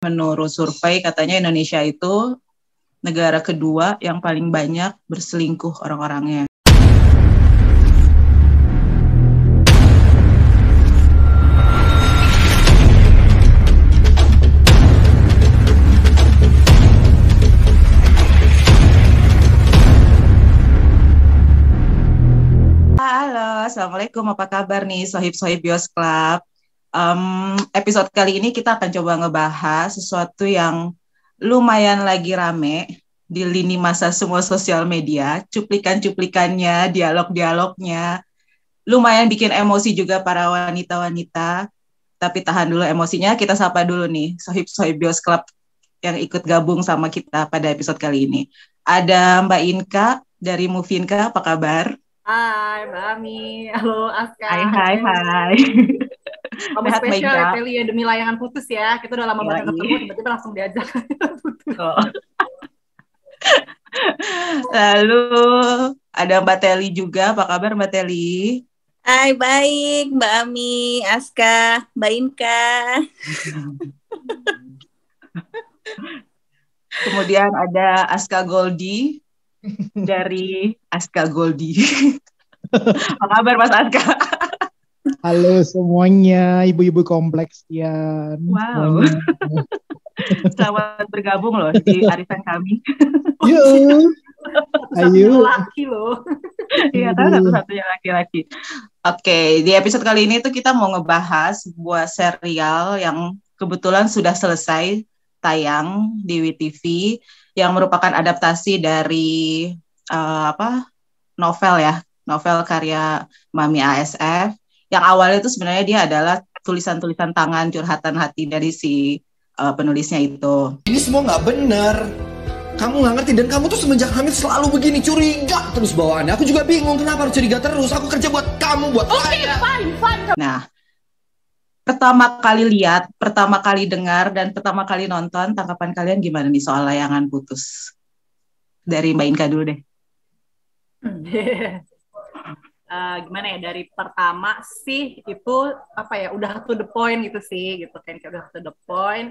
Menurut survei katanya Indonesia itu negara kedua yang paling banyak berselingkuh orang-orangnya. Halo, Assalamualaikum. Apa kabar nih, sohib-sohib Bios Club? Um, episode kali ini kita akan coba ngebahas sesuatu yang lumayan lagi rame di lini masa semua sosial media, cuplikan-cuplikannya, dialog-dialognya, lumayan bikin emosi juga para wanita-wanita. Tapi tahan dulu emosinya, kita sapa dulu nih, sohib-sohib Bios Club yang ikut gabung sama kita pada episode kali ini. Ada Mbak Inka dari Movinka, apa kabar? Hai Mbak Ami, halo Aska. Hai, hai, hai. Kamu Sehat, spesial ya? Kelly ya demi layangan putus ya. Kita udah lama banget ketemu, tiba-tiba langsung diajak. Oh. Lalu ada Mbak Teli juga, apa kabar Mbak Teli? Hai, baik Mbak Ami, Aska, Mbak Inka. Kemudian ada Aska Goldi dari Aska Goldi. apa kabar Mas Aska? Halo semuanya, ibu-ibu kompleks ya. Wow. Selamat bergabung loh di arisan kami. Yuk, ayo. Laki loh. Iya, kan satu-satunya laki-laki. Oke, di episode kali ini tuh kita mau ngebahas sebuah serial yang kebetulan sudah selesai tayang di WTV yang merupakan adaptasi dari eh, apa novel ya, novel karya Mami ASF. Yang awalnya itu sebenarnya dia adalah tulisan-tulisan tangan curhatan hati dari si eh, penulisnya itu. Ini semua nggak bener. Kamu nggak ngerti dan kamu tuh semenjak hamil selalu begini curiga terus bawaannya. Aku juga bingung kenapa harus curiga terus. Aku kerja buat kamu, buat saya. Nah, pertama kali lihat, pertama kali dengar, dan pertama kali nonton, tanggapan kalian gimana nih soal layangan putus? Dari Mbak Inka dulu deh. Eh, gimana ya dari pertama sih itu apa ya udah to the point gitu sih gitu kan kayak udah to the point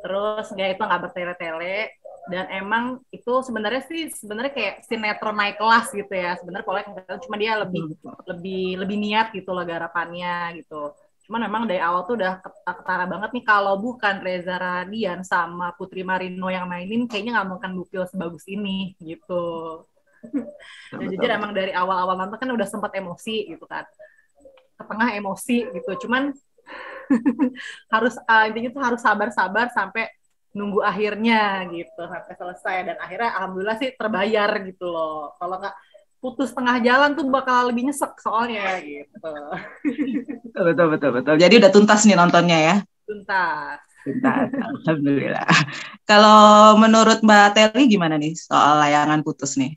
terus nggak itu nggak bertele-tele dan emang itu sebenarnya sih sebenarnya kayak sinetron naik kelas gitu ya sebenarnya kalau kelihatan cuma dia lebih lebih lebih niat gitu loh garapannya gitu. Cuman memang dari awal tuh udah ket- ketara banget nih kalau bukan Reza Radian sama Putri Marino yang mainin kayaknya nggak mungkin bukil sebagus ini gitu dan jujur emang dari awal-awal nonton kan udah sempat emosi gitu kan ke tengah emosi gitu cuman harus ah, intinya tuh harus sabar-sabar sampai nunggu akhirnya gitu sampai selesai dan akhirnya alhamdulillah sih terbayar gitu loh kalau nggak putus tengah jalan tuh bakal lebih nyesek soalnya gitu Betul, betul, betul, betul. Jadi udah tuntas nih nontonnya ya. tuntas Tuntas, Alhamdulillah. Kalau menurut Mbak Teli gimana nih soal layangan putus nih?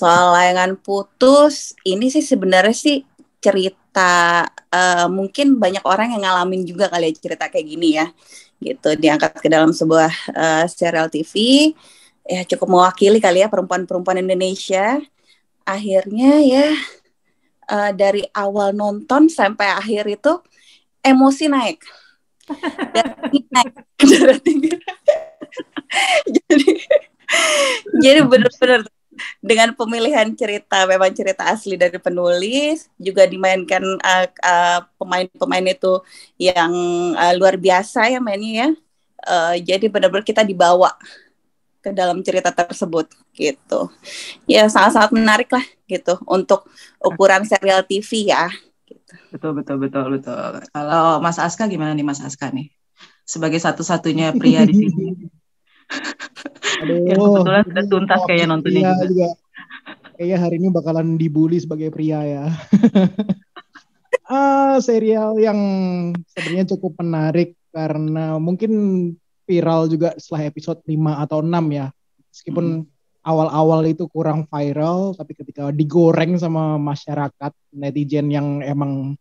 Soal layangan putus, ini sih sebenarnya sih cerita eh, mungkin banyak orang yang ngalamin juga kali ya cerita kayak gini ya, gitu diangkat ke dalam sebuah eh, serial TV, ya cukup mewakili kali ya perempuan-perempuan Indonesia. Akhirnya ya eh, dari awal nonton sampai akhir itu emosi naik, tinggi naik, jadi jadi benar-benar dengan pemilihan cerita memang cerita asli dari penulis juga dimainkan uh, uh, pemain-pemain itu yang uh, luar biasa ya mainnya ya Uh, jadi benar-benar kita dibawa ke dalam cerita tersebut gitu ya sangat-sangat menarik lah gitu untuk ukuran serial TV ya gitu. Betul, betul, betul, betul. Kalau Mas Aska gimana nih Mas Aska nih? Sebagai satu-satunya pria di sini. Aduh, Yang kebetulan sudah tuntas kayaknya nontonnya pria juga. Kayaknya hari ini bakalan dibully sebagai pria ya. ah, serial yang sebenarnya cukup menarik karena mungkin viral juga setelah episode 5 atau 6 ya. Meskipun awal-awal itu kurang viral, tapi ketika digoreng sama masyarakat netizen yang emang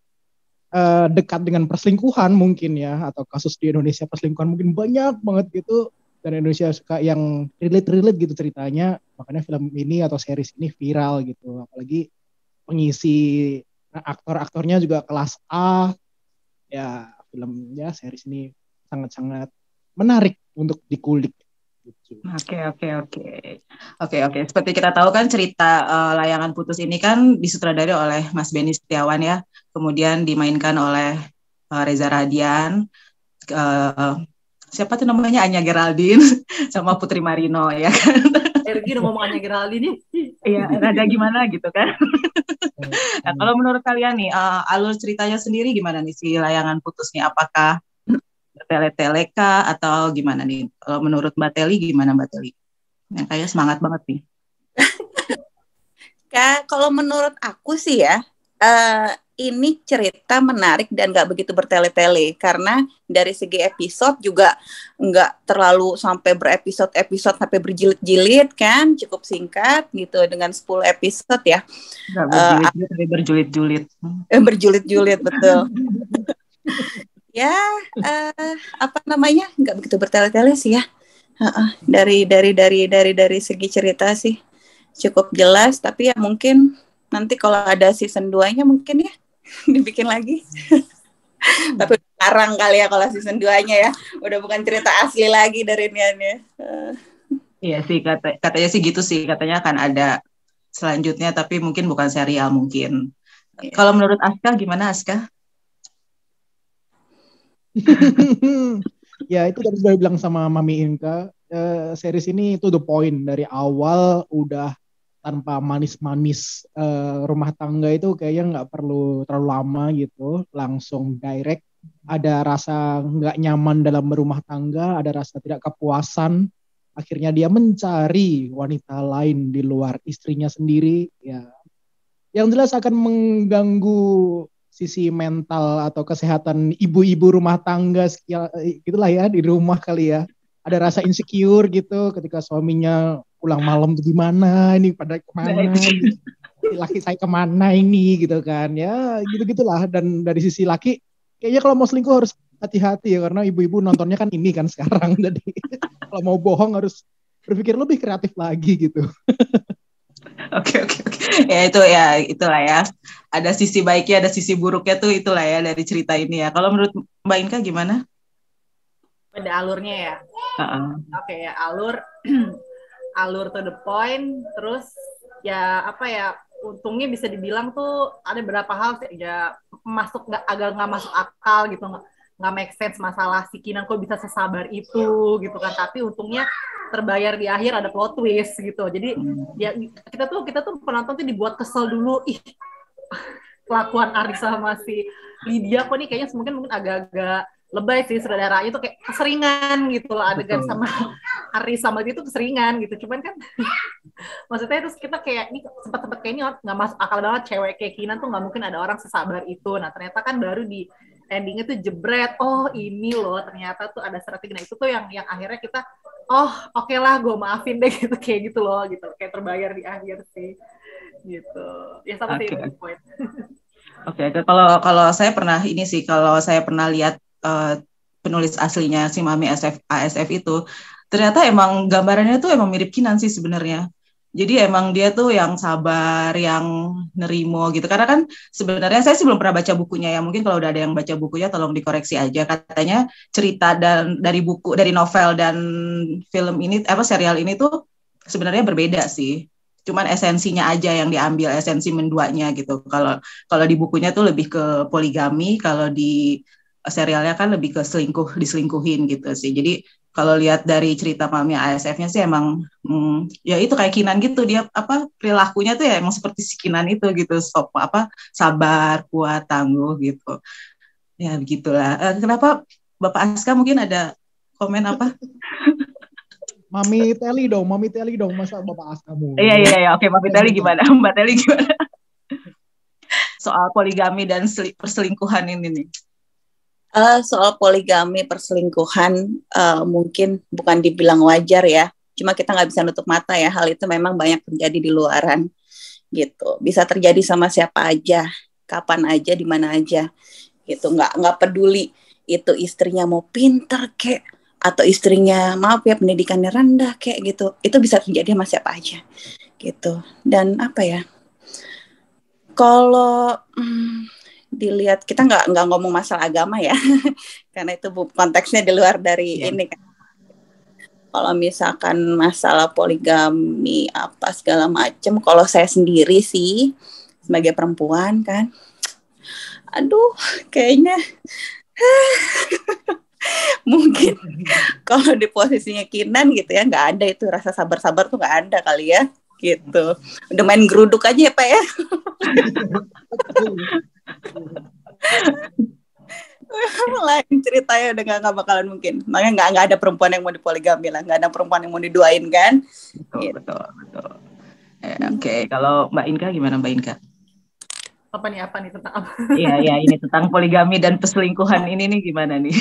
eh, dekat dengan perselingkuhan mungkin ya atau kasus di Indonesia perselingkuhan mungkin banyak banget gitu dan Indonesia suka yang relate-relate gitu ceritanya makanya film ini atau series ini viral gitu apalagi pengisi aktor-aktornya juga kelas A ya film ya series ini sangat-sangat menarik untuk dikulik. Gitu. Oke oke oke oke oke. Seperti kita tahu kan cerita uh, layangan putus ini kan disutradari oleh Mas Beni Setiawan ya, kemudian dimainkan oleh uh, Reza Radian, uh, siapa tuh namanya Anya Geraldine sama Putri Marino ya kan. Ergi udah ngomong Anya Geraldine Iya, ada gimana gitu kan. nah, kalau menurut kalian nih, uh, alur ceritanya sendiri gimana nih si layangan putus nih? Apakah tele-tele kah atau gimana nih? Kalau menurut Mbak Teli gimana Mbak Teli? Yang kayak semangat banget nih. Kak, kalau menurut aku sih ya, uh, ini cerita menarik dan nggak begitu bertele-tele. Karena dari segi episode juga nggak terlalu sampai berepisode-episode sampai berjilid-jilid kan cukup singkat gitu dengan 10 episode ya. Berjilid-jilid uh, berjulid-julid. berjulid-julid betul. Ya uh, apa namanya? Nggak begitu bertele-tele sih ya. Uh, uh, dari dari dari dari dari segi cerita sih cukup jelas. Tapi ya mungkin nanti kalau ada season 2-nya mungkin ya dibikin lagi. Tapi sekarang kali ya kalau season 2-nya ya. Udah bukan cerita asli lagi dari Niannya uh. iya sih kata katanya sih gitu sih. Katanya akan ada selanjutnya tapi mungkin bukan serial mungkin. Yeah. kalau menurut Aska gimana Aska? Ya itu tadi sudah bilang sama Mami Inka. Uh, series ini itu the point. Dari awal udah tanpa manis-manis uh, rumah tangga itu kayaknya nggak perlu terlalu lama gitu langsung direct. Ada rasa nggak nyaman dalam berumah tangga ada rasa tidak kepuasan. Akhirnya dia mencari wanita lain di luar istrinya sendiri ya. Yang jelas akan mengganggu sisi mental atau kesehatan ibu-ibu rumah tangga ya, gitulah ya di rumah kali ya. Ada rasa insecure gitu ketika suaminya pulang malam tuh gimana ini pada ke mana gitu. laki saya ke mana ini gitu kan ya gitu gitulah dan dari sisi laki kayaknya kalau mau selingkuh harus hati-hati ya karena ibu-ibu nontonnya kan ini kan sekarang jadi kalau mau bohong harus berpikir lebih kreatif lagi gitu Oke oke oke. Ya itu ya itulah ya. Ada sisi baiknya, ada sisi buruknya tuh itulah ya dari cerita ini ya. Kalau menurut Mbak Inka gimana? Pada alurnya ya. Uh-uh. Oke ya alur alur to the point. Terus ya apa ya untungnya bisa dibilang tuh ada beberapa hal ya masuk nggak agak nggak masuk akal gitu nggak nggak make sense masalah si Kinan kok bisa sesabar itu gitu kan tapi untungnya terbayar di akhir ada plot twist gitu jadi ya kita tuh kita tuh penonton tuh dibuat kesel dulu ih kelakuan Arisa sama si Lydia kok nih kayaknya mungkin mungkin agak-agak lebay sih saudaranya tuh kayak keseringan gitu loh adegan sama Ari sama dia tuh keseringan gitu. Cuman kan maksudnya terus kita kayak ini sempat sempat kayak ini nggak masuk akal banget cewek kayak Kinan tuh nggak mungkin ada orang sesabar itu. Nah ternyata kan baru di endingnya tuh jebret oh ini loh ternyata tuh ada strategi. Nah itu tuh yang yang akhirnya kita oh oke okay lah gue maafin deh gitu kayak gitu loh gitu. Kayak terbayar di akhir sih gitu. Ya sama okay. sih point. Oke, okay, kalau kalau saya pernah ini sih, kalau saya pernah lihat uh, penulis aslinya si Mami SF, ASF itu, ternyata emang gambarannya tuh emang mirip Kinan sih sebenarnya. Jadi emang dia tuh yang sabar, yang nerimo gitu. Karena kan sebenarnya saya sih belum pernah baca bukunya ya. Mungkin kalau udah ada yang baca bukunya tolong dikoreksi aja. Katanya cerita dan dari buku, dari novel dan film ini apa serial ini tuh sebenarnya berbeda sih. Cuman esensinya aja yang diambil, esensi menduanya gitu. Kalau kalau di bukunya tuh lebih ke poligami, kalau di serialnya kan lebih ke selingkuh, diselingkuhin gitu sih. Jadi kalau lihat dari cerita Mami ASF-nya sih emang hmm, ya itu kayak Kinan gitu. Dia apa perilakunya tuh ya emang seperti si Kinan itu gitu. Stop apa sabar kuat tangguh gitu. Ya begitulah. Uh, kenapa Bapak Aska mungkin ada komen apa? Mami Teli dong Mami Teli dong. Masa Bapak Aska mu iya iya iya. Oke Mami Teli gimana? Mbak Teli gimana? Soal poligami dan perselingkuhan ini nih Uh, soal poligami perselingkuhan uh, mungkin bukan dibilang wajar ya. Cuma kita nggak bisa nutup mata ya hal itu memang banyak terjadi di luaran gitu. Bisa terjadi sama siapa aja kapan aja di mana aja gitu. Nggak nggak peduli itu istrinya mau pinter kek atau istrinya maaf ya pendidikannya rendah kayak gitu. Itu bisa terjadi sama siapa aja gitu. Dan apa ya kalau hmm, dilihat kita nggak nggak ngomong masalah agama ya. Karena itu konteksnya di luar dari yeah. ini kan. Kalau misalkan masalah poligami apa segala macem kalau saya sendiri sih sebagai perempuan kan aduh kayaknya mungkin kalau di posisinya Kinan gitu ya nggak ada itu rasa sabar-sabar tuh nggak ada kali ya gitu. Udah main geruduk aja ya pak ya lain ceritanya udah gak, gak bakalan mungkin. Makanya nggak nggak ada perempuan yang mau dipoligami lah. Nggak ada perempuan yang mau diduain kan? Betul Gitu. betul betul. Eh, oke. Kalau mbak Inka gimana mbak Inka? Apa nih apa nih tentang apa? Iya iya ini tentang poligami dan perselingkuhan ini nih gimana nih?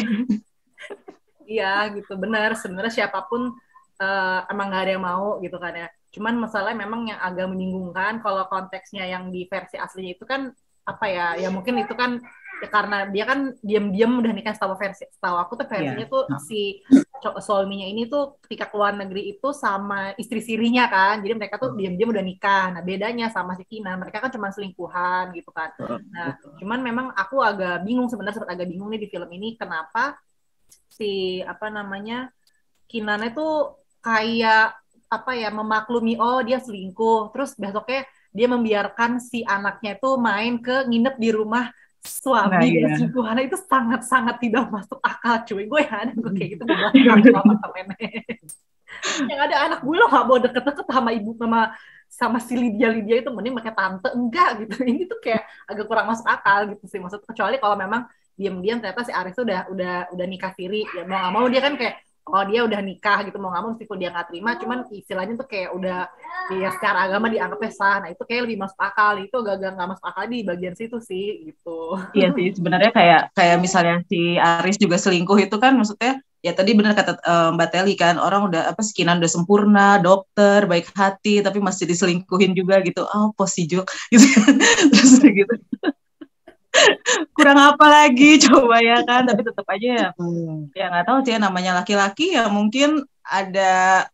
Iya gitu. Benar. Sebenarnya siapa pun eh, emang gak ada yang mau gitu kan ya. Cuman masalahnya memang yang agak membingungkan kalau konteksnya yang di versi aslinya itu kan apa ya ya mungkin itu kan ya karena dia kan diam-diam udah nikah setahu versi setahu aku tuh versinya Iya. tuh si co- suaminya ini tuh ketika keluar negeri itu sama istri sirinya kan jadi mereka tuh diam-diam udah nikah. Nah bedanya sama si Kinan mereka kan cuma selingkuhan gitu kan. Nah, cuman memang aku agak bingung sebenarnya sempat agak bingung nih di film ini kenapa si apa namanya Kinannya tuh kayak apa ya memaklumi oh dia selingkuh terus besoknya dia membiarkan si anaknya itu main ke nginep di rumah Nah, suami iya. selingkuhannya itu sangat-sangat tidak masuk akal cuy. Gue ya ada gue kayak gitu gue bilang sama temennya yang ada anak gue lo gak mau deket-deket sama ibu sama sama si Lydia. Lydia itu mending pakai tante. Enggak gitu. Ini tuh kayak agak kurang masuk akal gitu sih. Maksud kecuali kalau memang diam-diam ternyata si Aris udah udah udah nikah siri. Ya mau nggak mau dia kan kayak oh dia udah nikah gitu mau nggak mau meskipun dia nggak terima cuman istilahnya tuh kayak udah ya secara agama dianggapnya sah. Nah itu kayak lebih masuk akal. Itu gak nggak masuk akal di bagian situ sih gitu. Iya sih sebenarnya kayak kayak misalnya si Aris juga selingkuh itu kan maksudnya ya tadi benar kata eh, Mbak Teli kan orang udah apa sekinan udah sempurna dokter baik hati tapi masih diselingkuhin juga gitu. Oh posijok gitu kan. Terus gitu kurang apa lagi? Coba ya kan tapi tetap aja ya. Hmm. ya nggak tahu sih ya, namanya laki-laki ya mungkin ada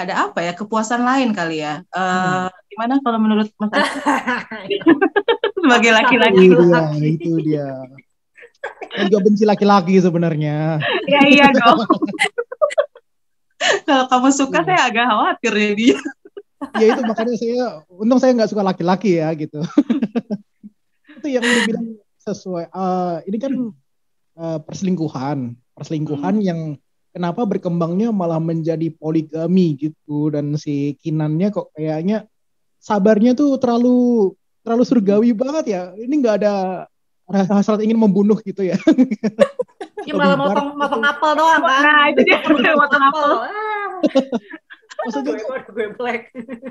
ada apa ya kepuasan lain kali ya. Eh, gimana kalau menurut Mas sebagai laki-laki. Itu dia, itu dia. Juga benci laki-laki sebenarnya. ya iya dong kalau kamu suka saya agak khawatir ya dia. Ya itu makanya saya, untung saya nggak suka laki-laki ya gitu. Itu yang dibilang sesuai. eh, ini kan eh, perselingkuhan, perselingkuhan yang kenapa berkembangnya malah menjadi poligami gitu. Dan si Kinannya kok kayaknya sabarnya tuh terlalu terlalu surgawi banget ya. Ini nggak ada rasa hasrat ingin membunuh gitu ya. Dia malah motong motong apel doang kan? Nah itu dia. Motong apel. Maksudnya gue gue black.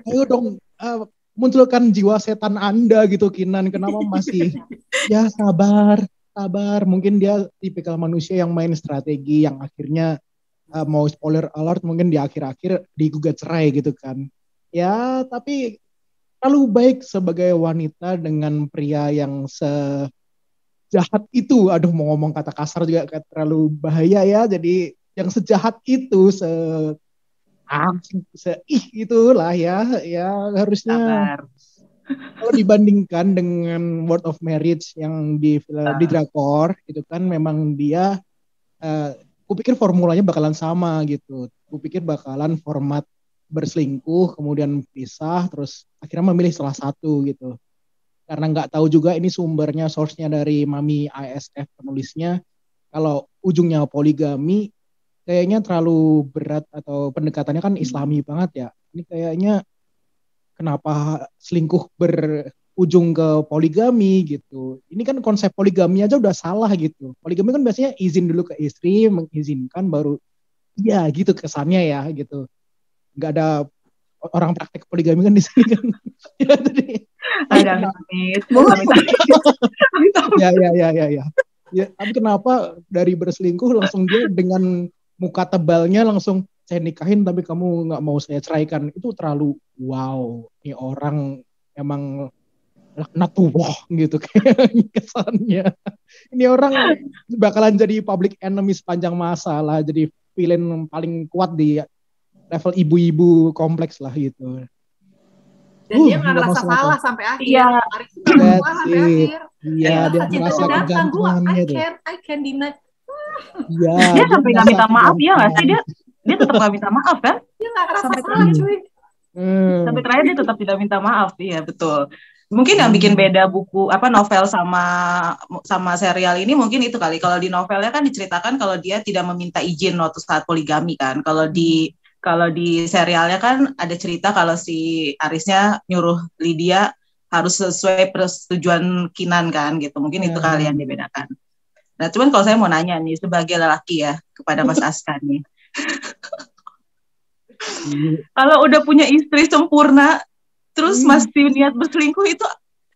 Ayo dong eh, munculkan jiwa setan Anda gitu Kinan. Kenapa masih? Ya sabar sabar. Mungkin dia tipikal manusia yang main strategi yang akhirnya eh, mau spoiler alert mungkin di akhir-akhir digugat cerai gitu kan. Ya tapi terlalu baik sebagai wanita dengan pria yang sejahat itu. Aduh mau ngomong kata kasar juga terlalu bahaya ya. Jadi yang sejahat itu se ah se ih itulah ya ya harusnya. Sabar. Kalau dibandingkan dengan Word of Marriage yang di film Ah. di drakor itu kan memang dia eh kupikir formulanya bakalan sama gitu. Kupikir bakalan format berselingkuh kemudian pisah terus akhirnya memilih salah satu gitu. Karena nggak tahu juga ini sumbernya source-nya dari Mami ISF penulisnya. Kalau ujungnya poligami kayaknya terlalu berat atau pendekatannya kan islami banget ya ini kayaknya kenapa selingkuh berujung ke poligami gitu. Ini kan konsep poligami aja udah salah gitu. Poligami kan biasanya izin dulu ke istri, mengizinkan baru iya gitu kesannya ya gitu. Nggak ada orang praktek poligami kan di sini kan. ya, jadi, ada amit ya, ya, ya, ya, ya. Ya, tapi kenapa dari berselingkuh langsung dia dengan muka tebalnya langsung saya nikahin tapi kamu nggak mau saya ceraikan. Itu terlalu wow ini orang emang laknatullah gitu kayaknya kesannya. Ini orang bakalan jadi public enemy sepanjang masa lah jadi villain paling kuat di level ibu-ibu kompleks lah gitu. Dan dia Uh, nggak nggak ngerasa salah sampai akhir. Iya. Sampai akhir. Iya Dia dia merasa kegantungannya I tuh can I can deny iya dia sampai nggak minta maaf ya nggak sih dia dia tetap nggak minta maaf kan? Dia nggak ngerasa Sampai salah terakhir. cuy. Hmm. Sampai terakhir dia tetap tidak minta maaf, iya betul. Mungkin yang bikin beda buku apa novel sama sama serial ini mungkin itu kali. Kalau di novelnya kan diceritakan kalau dia tidak meminta izin waktu saat poligami kan. Kalau di kalau di serialnya kan ada cerita kalau si Arisnya nyuruh Lydia harus sesuai persetujuan Kinan kan gitu. Mungkin itu Hmm. kali yang dibedakan. Nah, cuman kalau saya mau nanya nih sebagai lelaki ya kepada Mas Aska nih. kalau udah punya istri sempurna terus Hmm. masih niat berselingkuh itu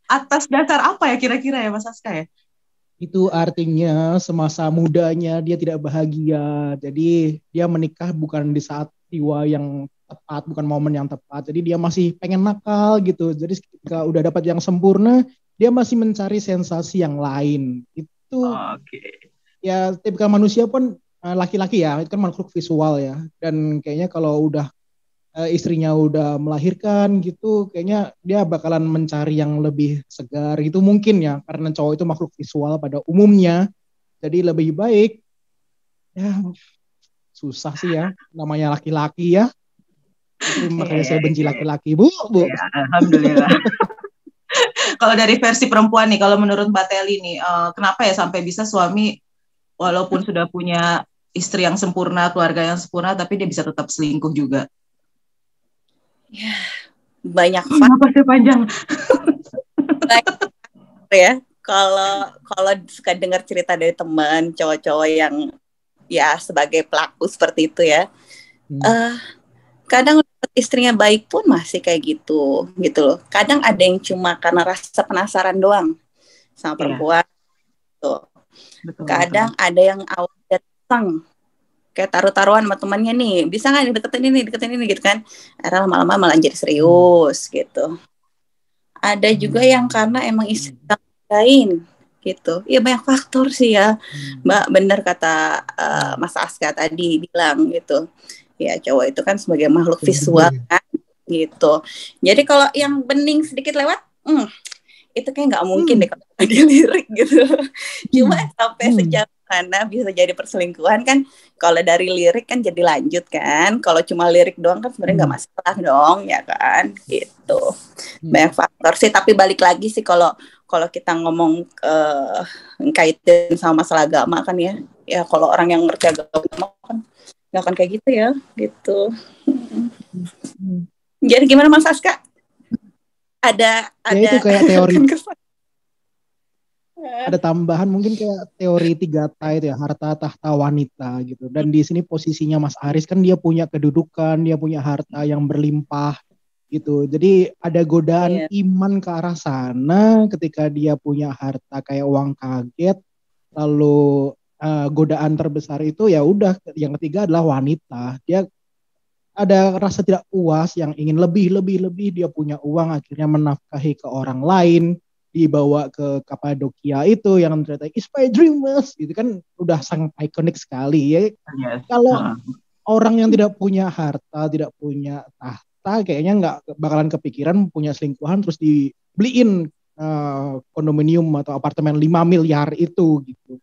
atas dasar apa ya kira-kira ya Mas Aska ya? Itu artinya semasa mudanya dia tidak bahagia. Jadi dia menikah bukan di saat tiwa yang tepat, bukan momen yang tepat. Jadi dia masih pengen nakal gitu. Jadi ketika udah dapat yang sempurna, dia masih mencari sensasi yang lain. Itu Oke. ya tipikal manusia pun eh, laki-laki ya, itu kan makhluk visual ya. Dan kayaknya kalau udah eh, istrinya udah melahirkan gitu, kayaknya dia bakalan mencari yang lebih segar. Itu mungkin ya, karena cowok itu makhluk visual pada umumnya. Jadi lebih baik ya susah sih ya, namanya laki-laki ya. Itu makanya saya benci laki-laki, Bu, Bu. Ya, alhamdulillah. kalau dari versi perempuan nih, kalau menurut Mbak Teli nih, eh, kenapa ya sampai bisa suami walaupun sudah punya istri yang sempurna, keluarga yang sempurna, tapi dia bisa tetap selingkuh juga? banyak Hmm, Kenapa sih panjang? ya kalau kalau suka dengar cerita dari teman cowok-cowok yang ya sebagai pelaku seperti itu ya Hmm. eh kadang istrinya baik pun masih kayak gitu gitu loh. Kadang ada yang cuma karena rasa penasaran doang sama Iya. perempuan tuh Betul, kadang ada yang awalnya datang kayak taruh-taruhan sama temannya nih bisa nggak deketin ini deketin ini gitu kan. Akhirnya lama-lama malah jadi serius gitu. Ada juga yang karena emang istri lain gitu. Iya banyak faktor sih ya. Mbak bener kata eh, Mas Aska tadi bilang gitu ya cowok itu kan sebagai makhluk Bener visual juga kan gitu. Jadi kalau yang bening sedikit lewat hmm, itu kayak nggak mungkin deh kalau di lirik gitu. Cuma sampai Hmm. sejauh mana bisa jadi perselingkuhan kan kalau dari lirik kan jadi lanjut kan. Kalau cuma lirik doang kan sebenarnya nggak masalah dong ya kan gitu. Hmm. banyak faktor sih tapi balik lagi sih kalau kalau kita ngomong eh kaitin sama masalah agama kan ya. Ya kalau orang yang ngerti agama kan nggak akan kayak gitu ya gitu. Hmm. jadi gimana Mas Aska? Ada ada Ya itu kayak teori. ada tambahan mungkin kayak teori tiga ta itu ya harta tahta wanita gitu. Dan di sini posisinya Mas Aris kan dia punya kedudukan dia punya harta yang berlimpah gitu. Jadi ada godaan iman ke arah sana ketika dia punya harta kayak uang kaget lalu eh, godaan terbesar itu ya udah yang ketiga adalah wanita. Dia ada rasa tidak puas yang ingin lebih lebih lebih. Dia punya uang akhirnya menafkahi ke orang lain dibawa ke Kapadokia itu yang ternyata is my dreamers. Gitu kan udah sangat ikonik sekali ya. Yes. kalau Ah. orang yang tidak punya harta tidak punya tahta kayaknya nggak bakalan kepikiran punya selingkuhan terus dibeliin eh, kondominium atau apartemen 5 miliar itu gitu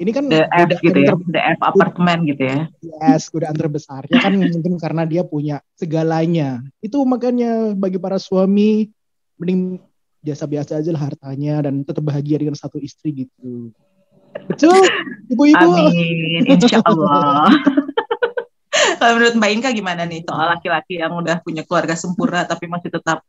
ini kan The F gitu ya, the F apartemen gitu ya. yes godaan terbesarnya kan mungkin karena dia punya segalanya itu makanya bagi para suami mending biasa-biasa aja lah hartanya dan tetap bahagia dengan satu istri gitu betul ibu-ibu Amin, insya Allah. Kalau menurut Mbak Inka gimana nih soal laki-laki yang udah punya keluarga sempurna tapi masih tetap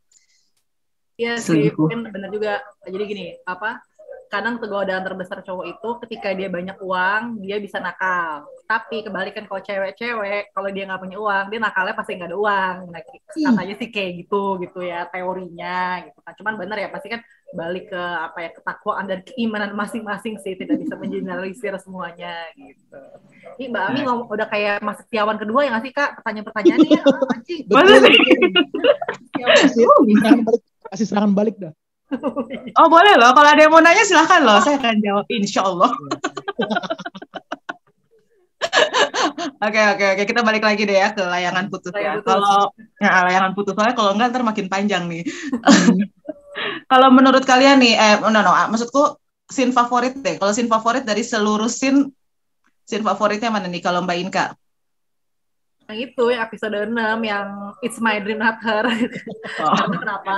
Iya sih, mungkin benar juga. Jadi gini, apa? Kadang kegodaan terbesar cowok itu ketika dia banyak uang, dia bisa nakal. Tapi kebalikan kalau cewek-cewek, kalau dia nggak punya uang, dia nakalnya pasti nggak ada uang. Nah, katanya sih kayak gitu, gitu ya teorinya, gitu kan. Cuman benar ya, pasti kan balik ke apa ya ketakwaan dan keimanan masing-masing sih, tidak bisa mengeneralisir semuanya, gitu. Ini Mbak Ami ngomong udah kayak Mas Setiawan kedua ya nggak sih kak? Pertanyaan-pertanyaannya, anjing. betul, kasih serangan balik dah Oh boleh loh, kalau ada yang mau nanya silahkan loh, saya akan jawab insya Allah. Oke oke oke, kita balik lagi deh ya ke layangan putus ya. Kalau ya, layangan putus soalnya kalau enggak ntar makin panjang nih. kalau menurut kalian nih, eh no no, maksudku scene favorit deh. Kalau scene favorit dari seluruh scene, scene favoritnya mana nih kalau Mbak Inka? itu yang episode 6 yang It's My Dream Not Her. Oh. Karena kenapa?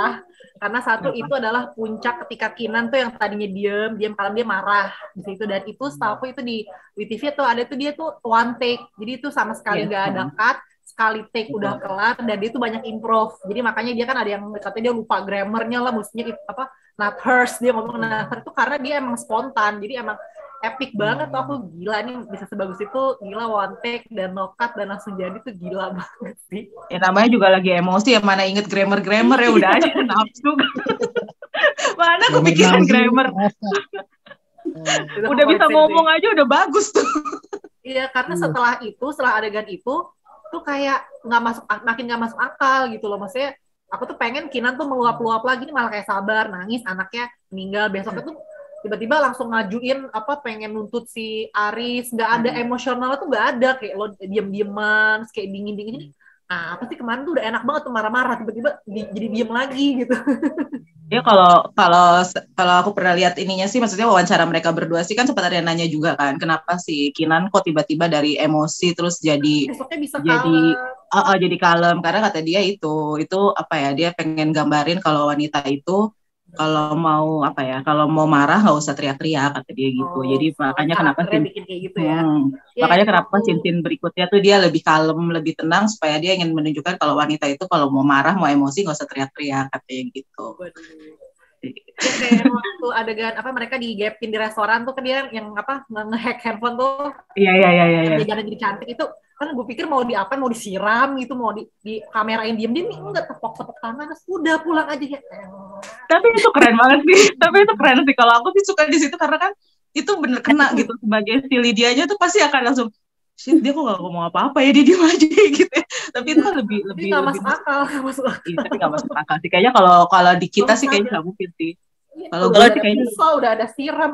Karena satu itu adalah puncak ketika Kinan tuh yang tadinya diem, diem kalau dia marah di situ dan itu setahu itu di WTV tuh ada tuh dia tuh one take. Jadi itu sama sekali Iya. gak ada cut, sekali take udah kelar dan dia tuh banyak improv. Jadi makanya dia kan ada yang katanya dia lupa grammarnya lah, itu apa not hers dia ngomong not her itu karena dia emang spontan. Jadi emang epic banget tuh aku gila nih bisa sebagus itu gila one take dan no cut dan langsung jadi tuh gila banget sih Ya namanya juga lagi emosi ya mana inget grammar-grammar ya udah aja nafsu. mana kepikiran Nazi, grammar. Udah bisa ngomong aja udah bagus tuh. iya karena Hmm. setelah itu setelah adegan itu tuh kayak nggak masuk makin nggak masuk akal gitu loh maksudnya aku tuh pengen Kinan tuh meluap-luap lagi nih malah kayak sabar nangis anaknya meninggal besoknya tuh tiba-tiba langsung ngajuin apa pengen nuntut si Aris. Nggak ada emosional tuh nggak ada. Kayak lo diem-dieman kayak dingin-dingin. Ah apa sih kemarin tuh udah enak banget tuh marah-marah. Tiba-tiba di- jadi diem lagi gitu. Ya kalau kalau kalau aku pernah lihat ininya sih maksudnya wawancara mereka berdua sih kan sempat ada yang nanya juga kan kenapa si Kinan kok tiba-tiba dari emosi terus jadi besoknya bisa Jadi- kalah uh, uh, jadi kalem. Karena kata dia itu itu apa ya dia pengen gambarin kalau wanita itu kalau mau apa ya kalau mau marah nggak usah teriak-teriak kata dia gitu Oh, jadi makanya kenapa kayak gitu ya Hmm, Ya, makanya itu. kenapa scene berikutnya tuh dia lebih kalem lebih tenang supaya dia ingin menunjukkan kalau wanita itu kalau mau marah mau emosi nggak usah teriak-teriak katanya gitu Waduh. Ya, kayak waktu adegan apa mereka digapin di restoran tuh kan dia yang apa nge- ngehack handphone tuh. Iya iya iya iya dia jalan jadi cantik itu kan gue pikir mau diapain mau disiram gitu mau di, di kamerain diem diem enggak tepok tepok tangan terus udah pulang aja ya. Tapi itu keren banget sih tapi itu keren sih. Kalau aku sih suka di situ karena kan itu bener kena gitu sebagai si Lydianya tuh pasti akan langsung shit dia kok gak ngomong apa-apa ya? Dia diem aja gitu ya. tapi itu kan lebih jadi lebih lebih masuk akal nggak masuk akal. Iya, tapi gak masuk akal sih. Kayaknya kalau kalau di kita sih kayaknya gak mungkin sih. Iya, Kalau gue sih kayaknya- pisau udah ada siram.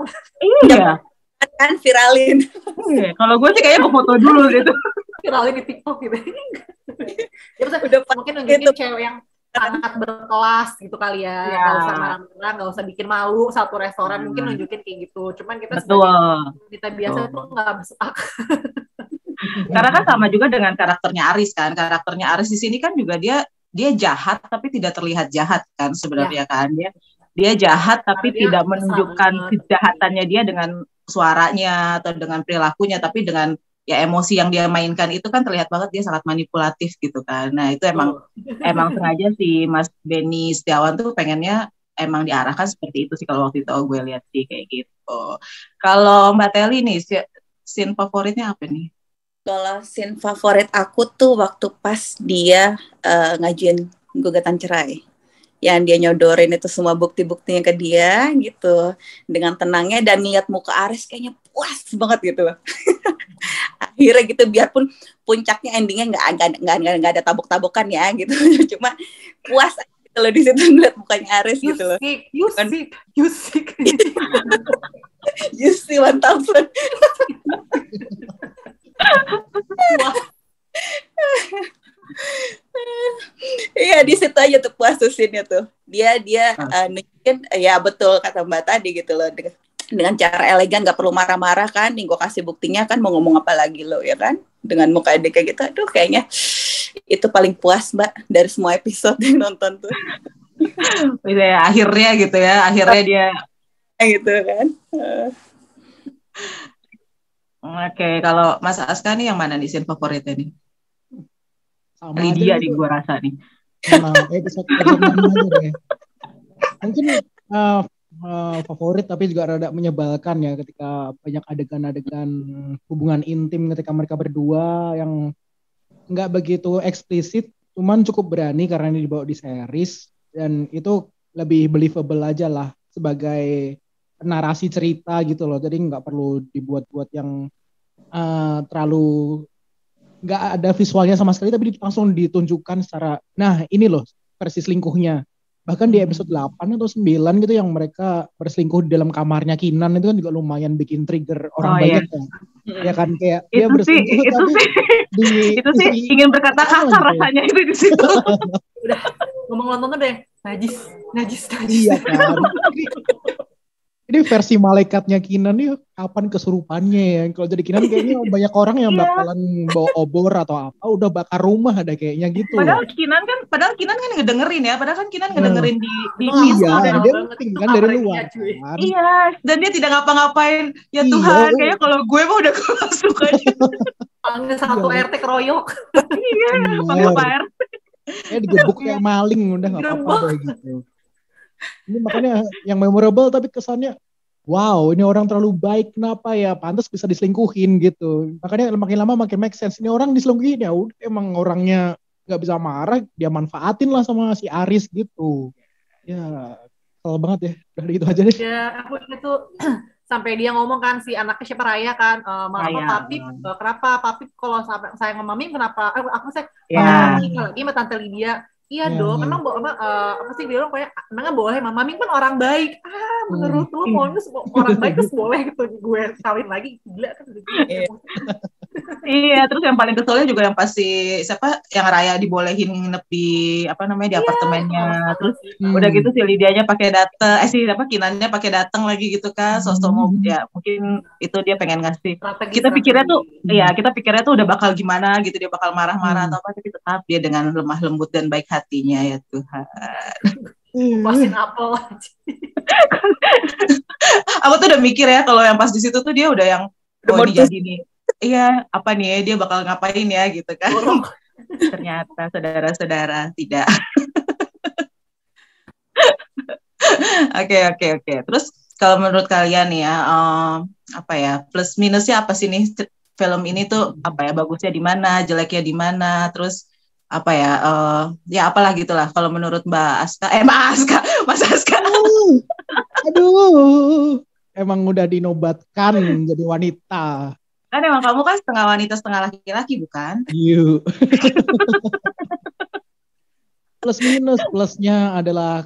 Iya. Kan viralin. Iya. kalau gue sih kayaknya gue foto dulu gitu viralin di TikTok gitu. Ya maksudnya Udah mungkin nunjukin gitu. cewek yang sangat berkelas gitu kali ya. Ya. nggak usah marah-marah nggak usah bikin malu satu restoran Hmm. mungkin nunjukin kayak gitu. Cuman kita betul. kita biasa Betul. tuh nggak masuk akal karena kan sama juga dengan karakternya Aris kan. Karakternya Aris di sini kan juga dia dia jahat tapi tidak terlihat jahat kan sebenarnya kan. Dia dia jahat tapi dia tidak menunjukkan kejahatannya dia dengan suaranya atau dengan perilakunya tapi dengan ya emosi yang dia mainkan itu kan terlihat banget dia sangat manipulatif gitu kan. Nah itu emang emang sengaja si Mas Benny Setiawan tuh pengennya emang diarahkan seperti itu sih kalau waktu itu gue lihat sih kayak gitu. Kalau Mbak Teli nih scene favoritnya apa nih Kalau scene favorit aku tuh waktu pas dia eh, ngajuin gugatan cerai. Yang dia nyodorin itu semua bukti-buktinya ke dia gitu. Dengan tenangnya dan niat muka Aris kayaknya puas banget gitu loh. Akhirnya gitu biarpun puncaknya endingnya nggak nggak nggak ada tabuk-tabukan ya gitu. Cuma puas gitu loh di situ ngeliat mukanya Aris you gitu loh. sick you Kan- sick you sick You see one thousand. Iya di situ aja tuh puas tuh scene-nya tuh. Dia dia Ah. eh, nunjukin ya betul kata Mbak tadi gitu loh dengan, dengan cara elegan nggak perlu marah-marah kan. Nih gue kasih buktinya kan mau ngomong apa lagi lo ya kan. Dengan muka dia kayak gitu. Aduh kayaknya itu paling puas Mbak dari semua episode yang nonton tuh. Gitu ya, akhirnya gitu ya akhirnya dia gitu kan. Eh, oke kalau Mas Aska nih yang mana nih scene favoritnya nih sama Lydia nih gitu. gue rasa nih Sama episode episode enam aja deh. Mungkin uh, uh, favorit tapi juga rada menyebalkan ya ketika banyak adegan-adegan hubungan intim ketika mereka berdua yang nggak begitu eksplisit, cuman cukup berani karena ini dibawa di series dan itu lebih believable aja lah sebagai narasi cerita gitu loh. Jadi nggak perlu dibuat-buat yang uh, terlalu nggak ada visualnya sama sekali tapi di- langsung ditunjukkan secara nah ini loh versi selingkuhnya. Bahkan di episode 8 atau 9 gitu yang mereka berselingkuh di dalam kamarnya Kinan itu kan juga lumayan bikin trigger orang Oh, iya. banyak kan. Ya kan kayak dia itu sih berselingkuh itu tapi sih. di itu sih isi- ingin berkata kasar gitu ya. rasanya itu di situ. Ngomong nonton tuh deh najis najis najis. Iya kan ini versi malaikatnya Kinan nih kapan kesurupannya ya? Kalau jadi Kinan kayaknya banyak orang yang Iya. bakalan bawa obor atau apa, udah bakar rumah ada kayaknya gitu. Padahal Kinan kan, padahal Kinan kan ngedengerin ya, padahal kan Kinan ngedengerin di di Oh, iya, dan Lama dia penting kan dari kabarnya, luar. Kan? Iya, dan dia tidak ngapa-ngapain. Ya Iya. Tuhan, kayaknya kalau gue mah udah masuk aja. Panggil satu Iya. RT keroyok. Iya, panggil Pak RT. Kayak digebuk kayak maling udah nggak apa-apa gitu. Ini makanya yang memorable tapi kesannya wow ini orang terlalu baik kenapa ya pantas bisa diselingkuhin gitu. Makanya makin lama makin make sense ini orang diselingkuhin ya udah emang orangnya nggak bisa marah dia manfaatin lah sama si Aris gitu. Ya kesel banget ya udah gitu aja deh. Ya, aku tuh sampai dia ngomong kan si anaknya siapa Raya kan, eh mama Raya. papi eh, kenapa papi kalau sampai saya sama mami kenapa? Eh, aku saya Ya. Mami lagi sama tante Lydia. Iya Ya, dong, ya. emang bo- apa, eh, apa sih bilang kayak emangnya boleh mama Mami kan orang baik. Ah, menurut lu Hmm. maunya semua orang baik terus boleh gitu gue kawin lagi gila kan gitu. Iya, terus yang paling keselnya juga yang pasti siapa yang Raya dibolehin nginep di apa namanya di apartemennya. Terus Hmm. udah gitu si Lidianya pakai datang, eh si apa Kinannya pakai datang lagi gitu kan, sosok mau Hmm. ya mungkin itu dia pengen ngasih. Strategi, Kita pikirnya tuh, strategi. ya kita pikirnya tuh udah bakal gimana gitu, dia bakal marah-marah Hmm. atau apa, tapi tetap dia dengan lemah lembut dan baik hatinya ya Tuhan. Puasin apel aja. Aku tuh udah mikir ya kalau yang pas di situ tuh dia udah yang oh mau ini jadi nih. Iya, apa nih ya, dia bakal ngapain ya gitu kan. Borok. Ternyata saudara-saudara tidak. Oke oke oke. Terus kalau menurut kalian ya em, apa ya plus minusnya apa sih nih film ini tuh apa ya bagusnya di mana, jeleknya di mana, terus apa ya eh, ya apalah gitulah kalau menurut Mbak Aska eh Mbak Aska Mas Aska Aduh, emang udah dinobatkan jadi wanita. Kan emang kamu kan setengah wanita setengah laki-laki bukan? You. Plus minus plusnya adalah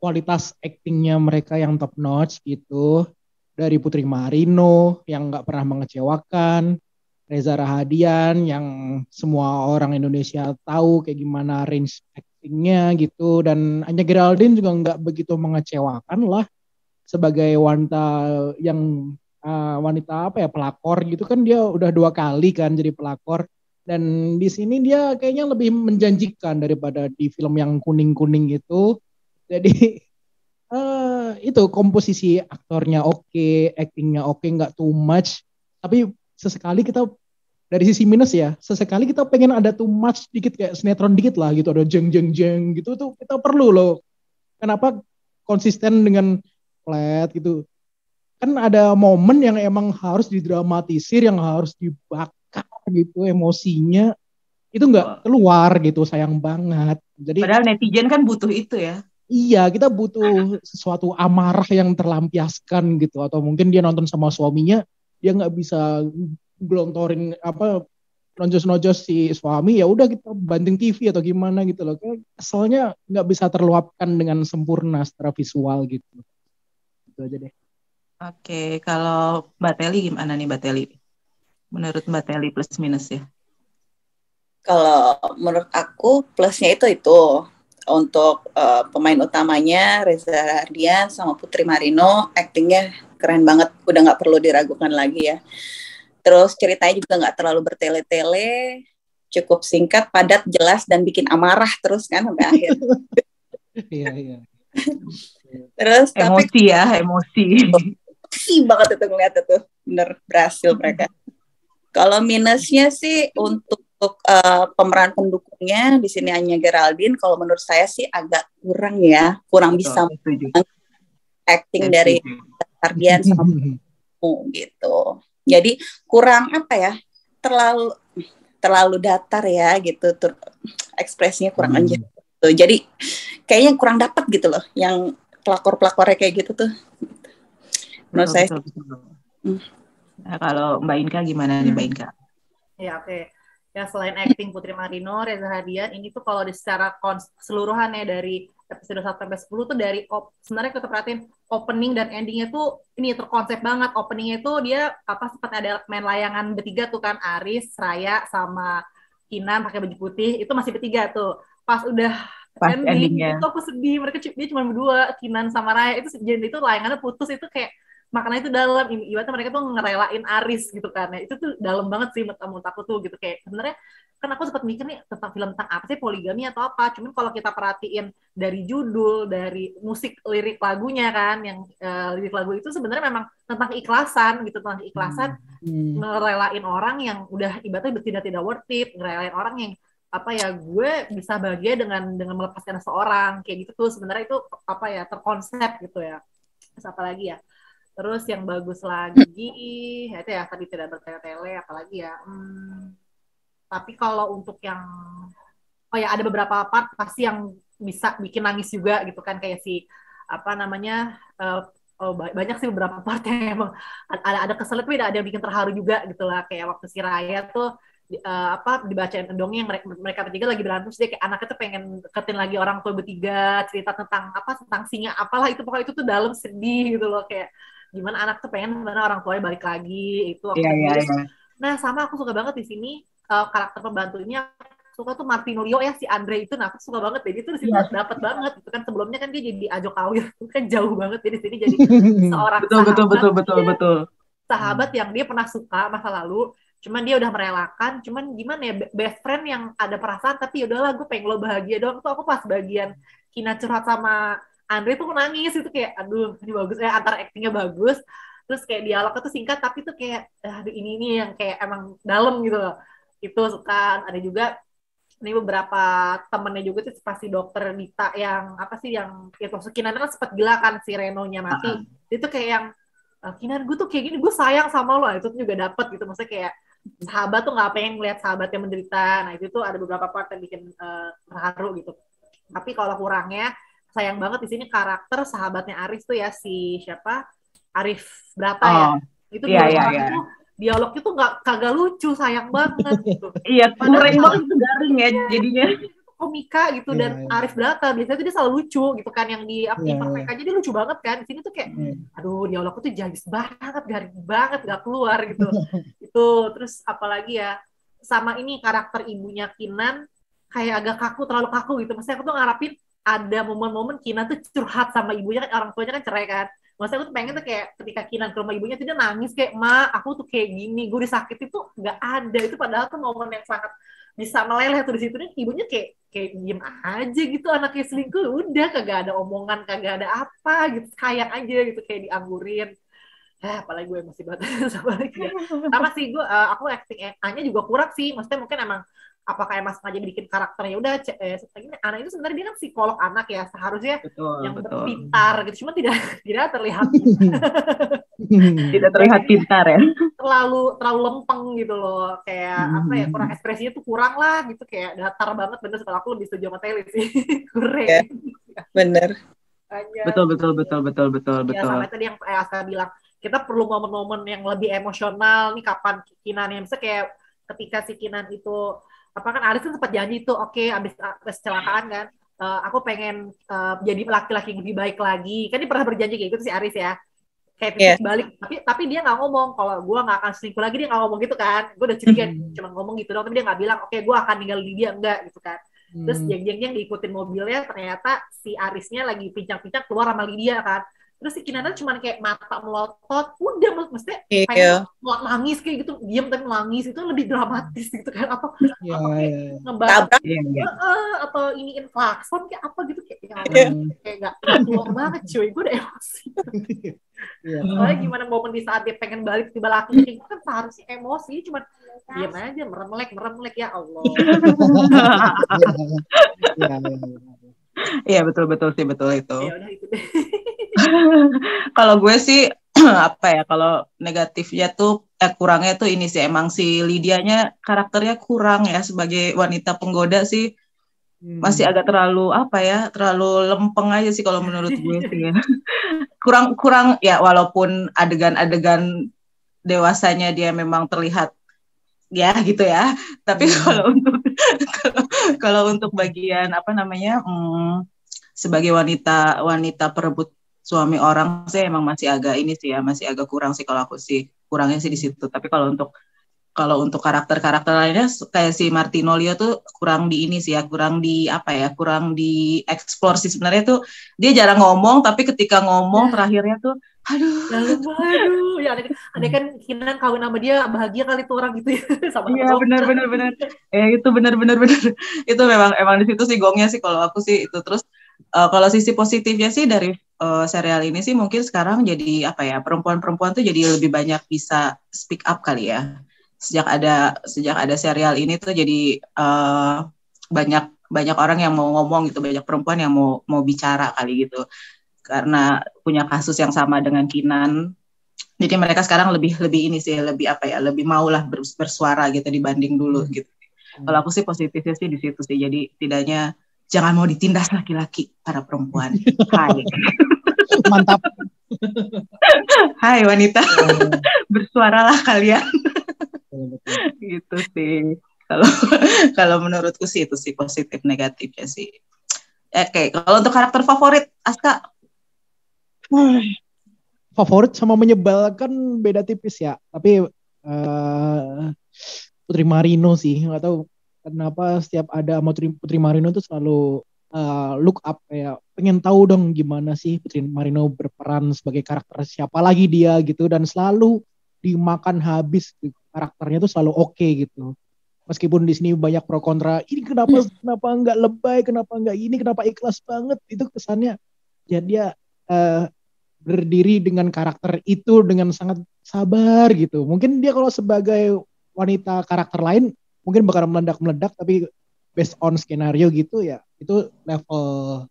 kualitas aktingnya mereka yang top notch gitu. Dari Putri Marino yang nggak pernah mengecewakan, Reza Rahadian yang semua orang Indonesia tahu kayak gimana range aktingnya gitu, dan Anya Geraldine juga nggak begitu mengecewakan lah sebagai wanita yang uh, wanita apa ya pelakor gitu kan dia udah dua kali kan jadi pelakor dan di sini dia kayaknya lebih menjanjikan daripada di film yang kuning-kuning itu. Jadi eh itu komposisi aktornya oke, actingnya oke, nggak too much. Tapi sesekali kita dari sisi minus ya, sesekali kita pengen ada too much dikit kayak sinetron dikit lah gitu, ada jeng jeng jeng gitu tuh kita perlu loh. Kenapa konsisten dengan flat gitu? Kan ada momen yang emang harus didramatisir, yang harus dibakar gitu emosinya. Itu nggak keluar gitu sayang banget. Jadi Padahal netizen kan butuh itu ya. iya kita butuh sesuatu amarah yang terlampiaskan gitu. Atau mungkin dia nonton sama suaminya dia nggak bisa gelontorin apa nojos-nojos si suami ya udah kita banting TV atau gimana gitu loh. Kayak keselnya nggak bisa terluapkan dengan sempurna secara visual gitu. Itu aja deh Oke, kalau Mbak Teli gimana nih Mbak Teli? Menurut Mbak Teli plus minus ya? Kalau menurut aku plusnya itu itu untuk eh, pemain utamanya Reza Rahardian sama Putri Marino aktingnya keren banget udah nggak perlu diragukan lagi ya terus ceritanya juga nggak terlalu bertele-tele cukup singkat padat jelas dan bikin amarah terus kan sampai akhir iya iya terus tapi Emosi ya, emosi. sih banget itu ngeliat itu bener berhasil mereka kalau minusnya sih untuk eh, pemeran pendukungnya di sini hanya Geraldine kalau menurut saya sih agak kurang ya kurang bisa setuju. acting dari. Ardian sama gitu jadi kurang apa ya terlalu terlalu datar ya gitu tur ekspresinya kurang Hmm. aja gitu. jadi kayaknya kurang dapat gitu loh yang pelakor pelakornya kayak gitu tuh menurut Betul, saya betul, betul. Hmm. Nah, kalau Mbak Inka gimana nih Mbak Inka? Ya oke. Ya selain acting Putri Marino, Reza Hadian, ini tuh kalau di secara kons- keseluruhannya dari episode 1 sampai 10 tuh dari op- sebenarnya kita perhatiin opening dan endingnya tuh ini terkonsep banget. Openingnya tuh dia apa seperti ada main layangan bertiga tuh kan Aris, Raya sama Kinan pakai baju putih itu masih bertiga tuh. Pas udah Pas ending endingnya. itu aku sedih mereka dia cuma berdua Kinan sama Raya itu jadi itu layangannya putus itu kayak maknanya itu dalam. Ibaratnya mereka tuh ngerelain Aris gitu kan. Ya itu tuh dalam banget sih menurut aku tuh gitu. Kayak sebenarnya kan aku sempat mikir nih tentang film tentang apa sih poligami atau apa. Cuman kalau kita perhatiin dari judul dari musik lirik lagunya kan yang eh, lirik lagu itu sebenarnya memang tentang keikhlasan gitu. Tentang keikhlasan Hmm. ngerelain orang yang udah ibaratnya tidak tidak worth it. Ngerelain orang yang apa ya gue bisa bahagia dengan dengan melepaskan seseorang. Kayak gitu tuh sebenarnya itu apa ya terkonsep gitu ya. Terus apa lagi ya terus yang bagus lagi ya itu ya tadi tidak bertele-tele apalagi ya hmm, tapi kalau untuk yang oh ya ada beberapa part pasti yang bisa bikin nangis juga gitu kan kayak si apa namanya eh, oh, ba- banyak sih beberapa part yang emang ada ada kesel tapi ada yang bikin terharu juga gitu lah kayak waktu si Raya tuh eh, apa dibacain dongeng mereka mereka bertiga lagi berantem terus dia kayak anaknya tuh pengen deketin lagi orang tua bertiga cerita tentang apa tentang singa apalah itu pokoknya itu tuh dalam sedih gitu loh kayak gimana anak tuh pengen mana orang tuanya balik lagi itu aku Iya, iya, sedih. iya. Nah, sama aku suka banget di sini eh, karakter pembantunya suka tuh Martino Leo ya si Andre itu nah aku suka banget dia tuh di situ Iya. dapat banget itu kan sebelumnya kan dia jadi Ajo Kawir itu kan jauh banget dia di sini jadi seorang Betul, betul, sahabat betul, betul, betul. sahabat yang dia pernah suka masa lalu cuman dia udah merelakan cuman gimana ya be- best friend yang ada perasaan tapi ya udahlah gue pengen lo bahagia doang tuh aku pas bagian Kina curhat sama Andre tuh nangis itu kayak aduh ini bagus. Ya antara actingnya bagus terus kayak dialognya tuh singkat tapi tuh kayak "Ah, aduh ini ini yang kayak emang dalam gitu loh. Itu suka. Ada juga ini beberapa temennya juga tuh pasti dokter Dita yang apa sih yang ya Kinan kan sempat gila kan si Renonya mati itu kayak yang "Ah, Kinan gue tuh kayak gini gue sayang sama lo. Itu tuh juga dapet gitu. Maksudnya kayak sahabat tuh nggak pengen ngeliat sahabatnya menderita. Nah itu tuh ada beberapa part yang bikin eh, terharu gitu. Tapi kalau kurangnya sayang banget di sini karakter sahabatnya Aris tuh ya si siapa Arif Brata ya Oh, itu iya, dialog iya, iya. tuh dialognya tuh nggak kagak lucu sayang banget gitu Iya, salah- banget itu garing ya jadinya. komika gitu Iya, dan iya. Arif Brata biasanya tuh dia selalu lucu gitu kan yang di apa Iya, Perfect aja dia lucu banget kan di sini tuh kayak Hmm. aduh dialognya tuh jayus banget garing banget gak keluar gitu itu terus apalagi ya sama ini karakter ibunya Kinan kayak agak kaku terlalu kaku gitu maksudnya aku tuh ngarapin ada momen-momen Kinan tuh curhat sama ibunya kan orang tuanya kan cerai kan. Maksudnya aku tuh pengen tuh kayak ketika Kinan ke rumah ibunya tuh dia nangis kayak ma aku tuh kayak gini gue disakiti tuh nggak ada. Itu padahal tuh momen yang sangat bisa meleleh tuh di situ. Nih ibunya kayak kayak diem aja gitu anaknya selingkuh. Udah kagak ada omongan kagak ada apa gitu. Sayang aja gitu kayak dianggurin. Eh apalagi gue masih banget sama lagi ya sama sih gue eh, aku acting nya juga kurang sih. Maksudnya mungkin emang apakah emang sengaja bikin karakternya udah eh, ini anak itu sebenarnya dia kan psikolog anak ya seharusnya Betul, yang betul. pintar gitu cuma tidak tidak terlihat Tidak terlihat pintar ya. terlalu terlalu lempeng gitu loh kayak Hmm. apa ya kurang ekspresinya tuh kurang lah gitu kayak datar banget bener setelah aku lebih setuju sama Taylor sih kurang Ya. Bener. Makanya. Betul, betul, betul, betul, betul, ya betul. sampai tadi yang eh, Aska bilang kita perlu momen-momen yang lebih emosional nih kapan Kinan yang bisa kayak ketika si Kinan itu apa kan Aris kan sempat janji tuh oke abis, abis kecelakaan kan eh, aku pengen eh, jadi laki-laki yang lebih baik lagi. Kan dia pernah berjanji kayak gitu si Aris ya. Kayak titik balik tapi tapi dia nggak ngomong. Kalau gue nggak akan selingkuh lagi dia nggak ngomong gitu kan. Gue udah curiga Hmm. cuma ngomong gitu doang tapi dia nggak bilang oke gue akan tinggal di dia enggak gitu kan. Terus Hmm. jeng-jeng yang diikutin mobilnya ternyata si Arisnya lagi pincang-pincang keluar sama Lydia kan terus si Kinana cuma kayak mata melotot udah mesti Iya. pengen mau nangis kayak gitu diam tapi nangis itu lebih dramatis gitu kan atau Ya, apa kayak ya. ngebahas. Iya, iya. "Eh," atau iniin klakson kayak apa gitu kayak ya Allah, Iya. kayak nggak keluar banget cuy gue udah emosi Iya. soalnya gimana momen di saat dia pengen balik tiba laki kayak gitu kan seharusnya emosi cuma diam aja meremlek meremlek ya Allah Ya, ya, ya. Iya, betul, betul sih, betul itu. ya udah itu deh kalau gue sih apa ya kalau negatifnya tuh eh, kurangnya tuh ini sih emang si Lydianya karakternya kurang ya sebagai wanita penggoda sih Hmm. masih agak terlalu apa ya terlalu lempeng aja sih kalau menurut gue sih ya. kurang kurang ya walaupun adegan-adegan dewasanya dia memang terlihat ya gitu ya tapi Hmm. kalau untuk kalau, kalau untuk bagian apa namanya hmm, sebagai wanita wanita perebut suami orang sih emang masih agak ini sih ya masih agak kurang sih kalau aku sih kurangnya sih di situ tapi kalau untuk kalau untuk karakter-karakter lainnya kayak si Martinolio tuh kurang di ini sih ya, kurang di apa ya, kurang di explore sih sebenarnya tuh dia jarang ngomong tapi ketika ngomong Ya. terakhirnya tuh aduh Lalu, aduh, ya ada, ada kan Kinan kawin sama dia bahagia kali tuh orang gitu ya sama Iya benar benar benar. Eh itu benar benar benar. itu memang emang di situ sih gongnya sih kalau aku sih itu terus eh, kalau sisi positifnya sih dari eh, serial ini sih mungkin sekarang jadi apa ya perempuan-perempuan tuh jadi lebih banyak bisa speak up kali ya. Sejak ada sejak ada serial ini tuh jadi eh, banyak banyak orang yang mau ngomong gitu, banyak perempuan yang mau mau bicara kali gitu. Karena punya kasus yang sama dengan Kinan, jadi mereka sekarang lebih lebih ini sih lebih apa ya lebih maulah bers- bersuara gitu dibanding dulu gitu kalau aku sih positifnya sih di situ sih jadi tidaknya jangan mau ditindas laki-laki para perempuan. Hai. Mantap. hai wanita. Bersuaralah kalian. Gitu sih. Kalau kalau menurutku sih itu sih positif negatifnya sih. Oke kalau untuk karakter favorit Aska? Favorit sama menyebalkan beda tipis ya. Tapi eh, Putri Marino sih, nggak tahu kenapa setiap ada Putri, Putri Marino tuh selalu eh, look up kayak pengen tahu dong gimana sih Putri Marino berperan sebagai karakter siapa lagi dia gitu dan selalu dimakan habis gitu. karakternya tuh selalu oke gitu. Meskipun di sini banyak pro kontra, ini kenapa kenapa nggak lebay, kenapa nggak ini, kenapa ikhlas banget itu kesannya. Ya dia eh, berdiri dengan karakter itu dengan sangat sabar gitu. Mungkin dia kalau sebagai wanita karakter lain mungkin bakal meledak-meledak tapi based on skenario gitu ya itu level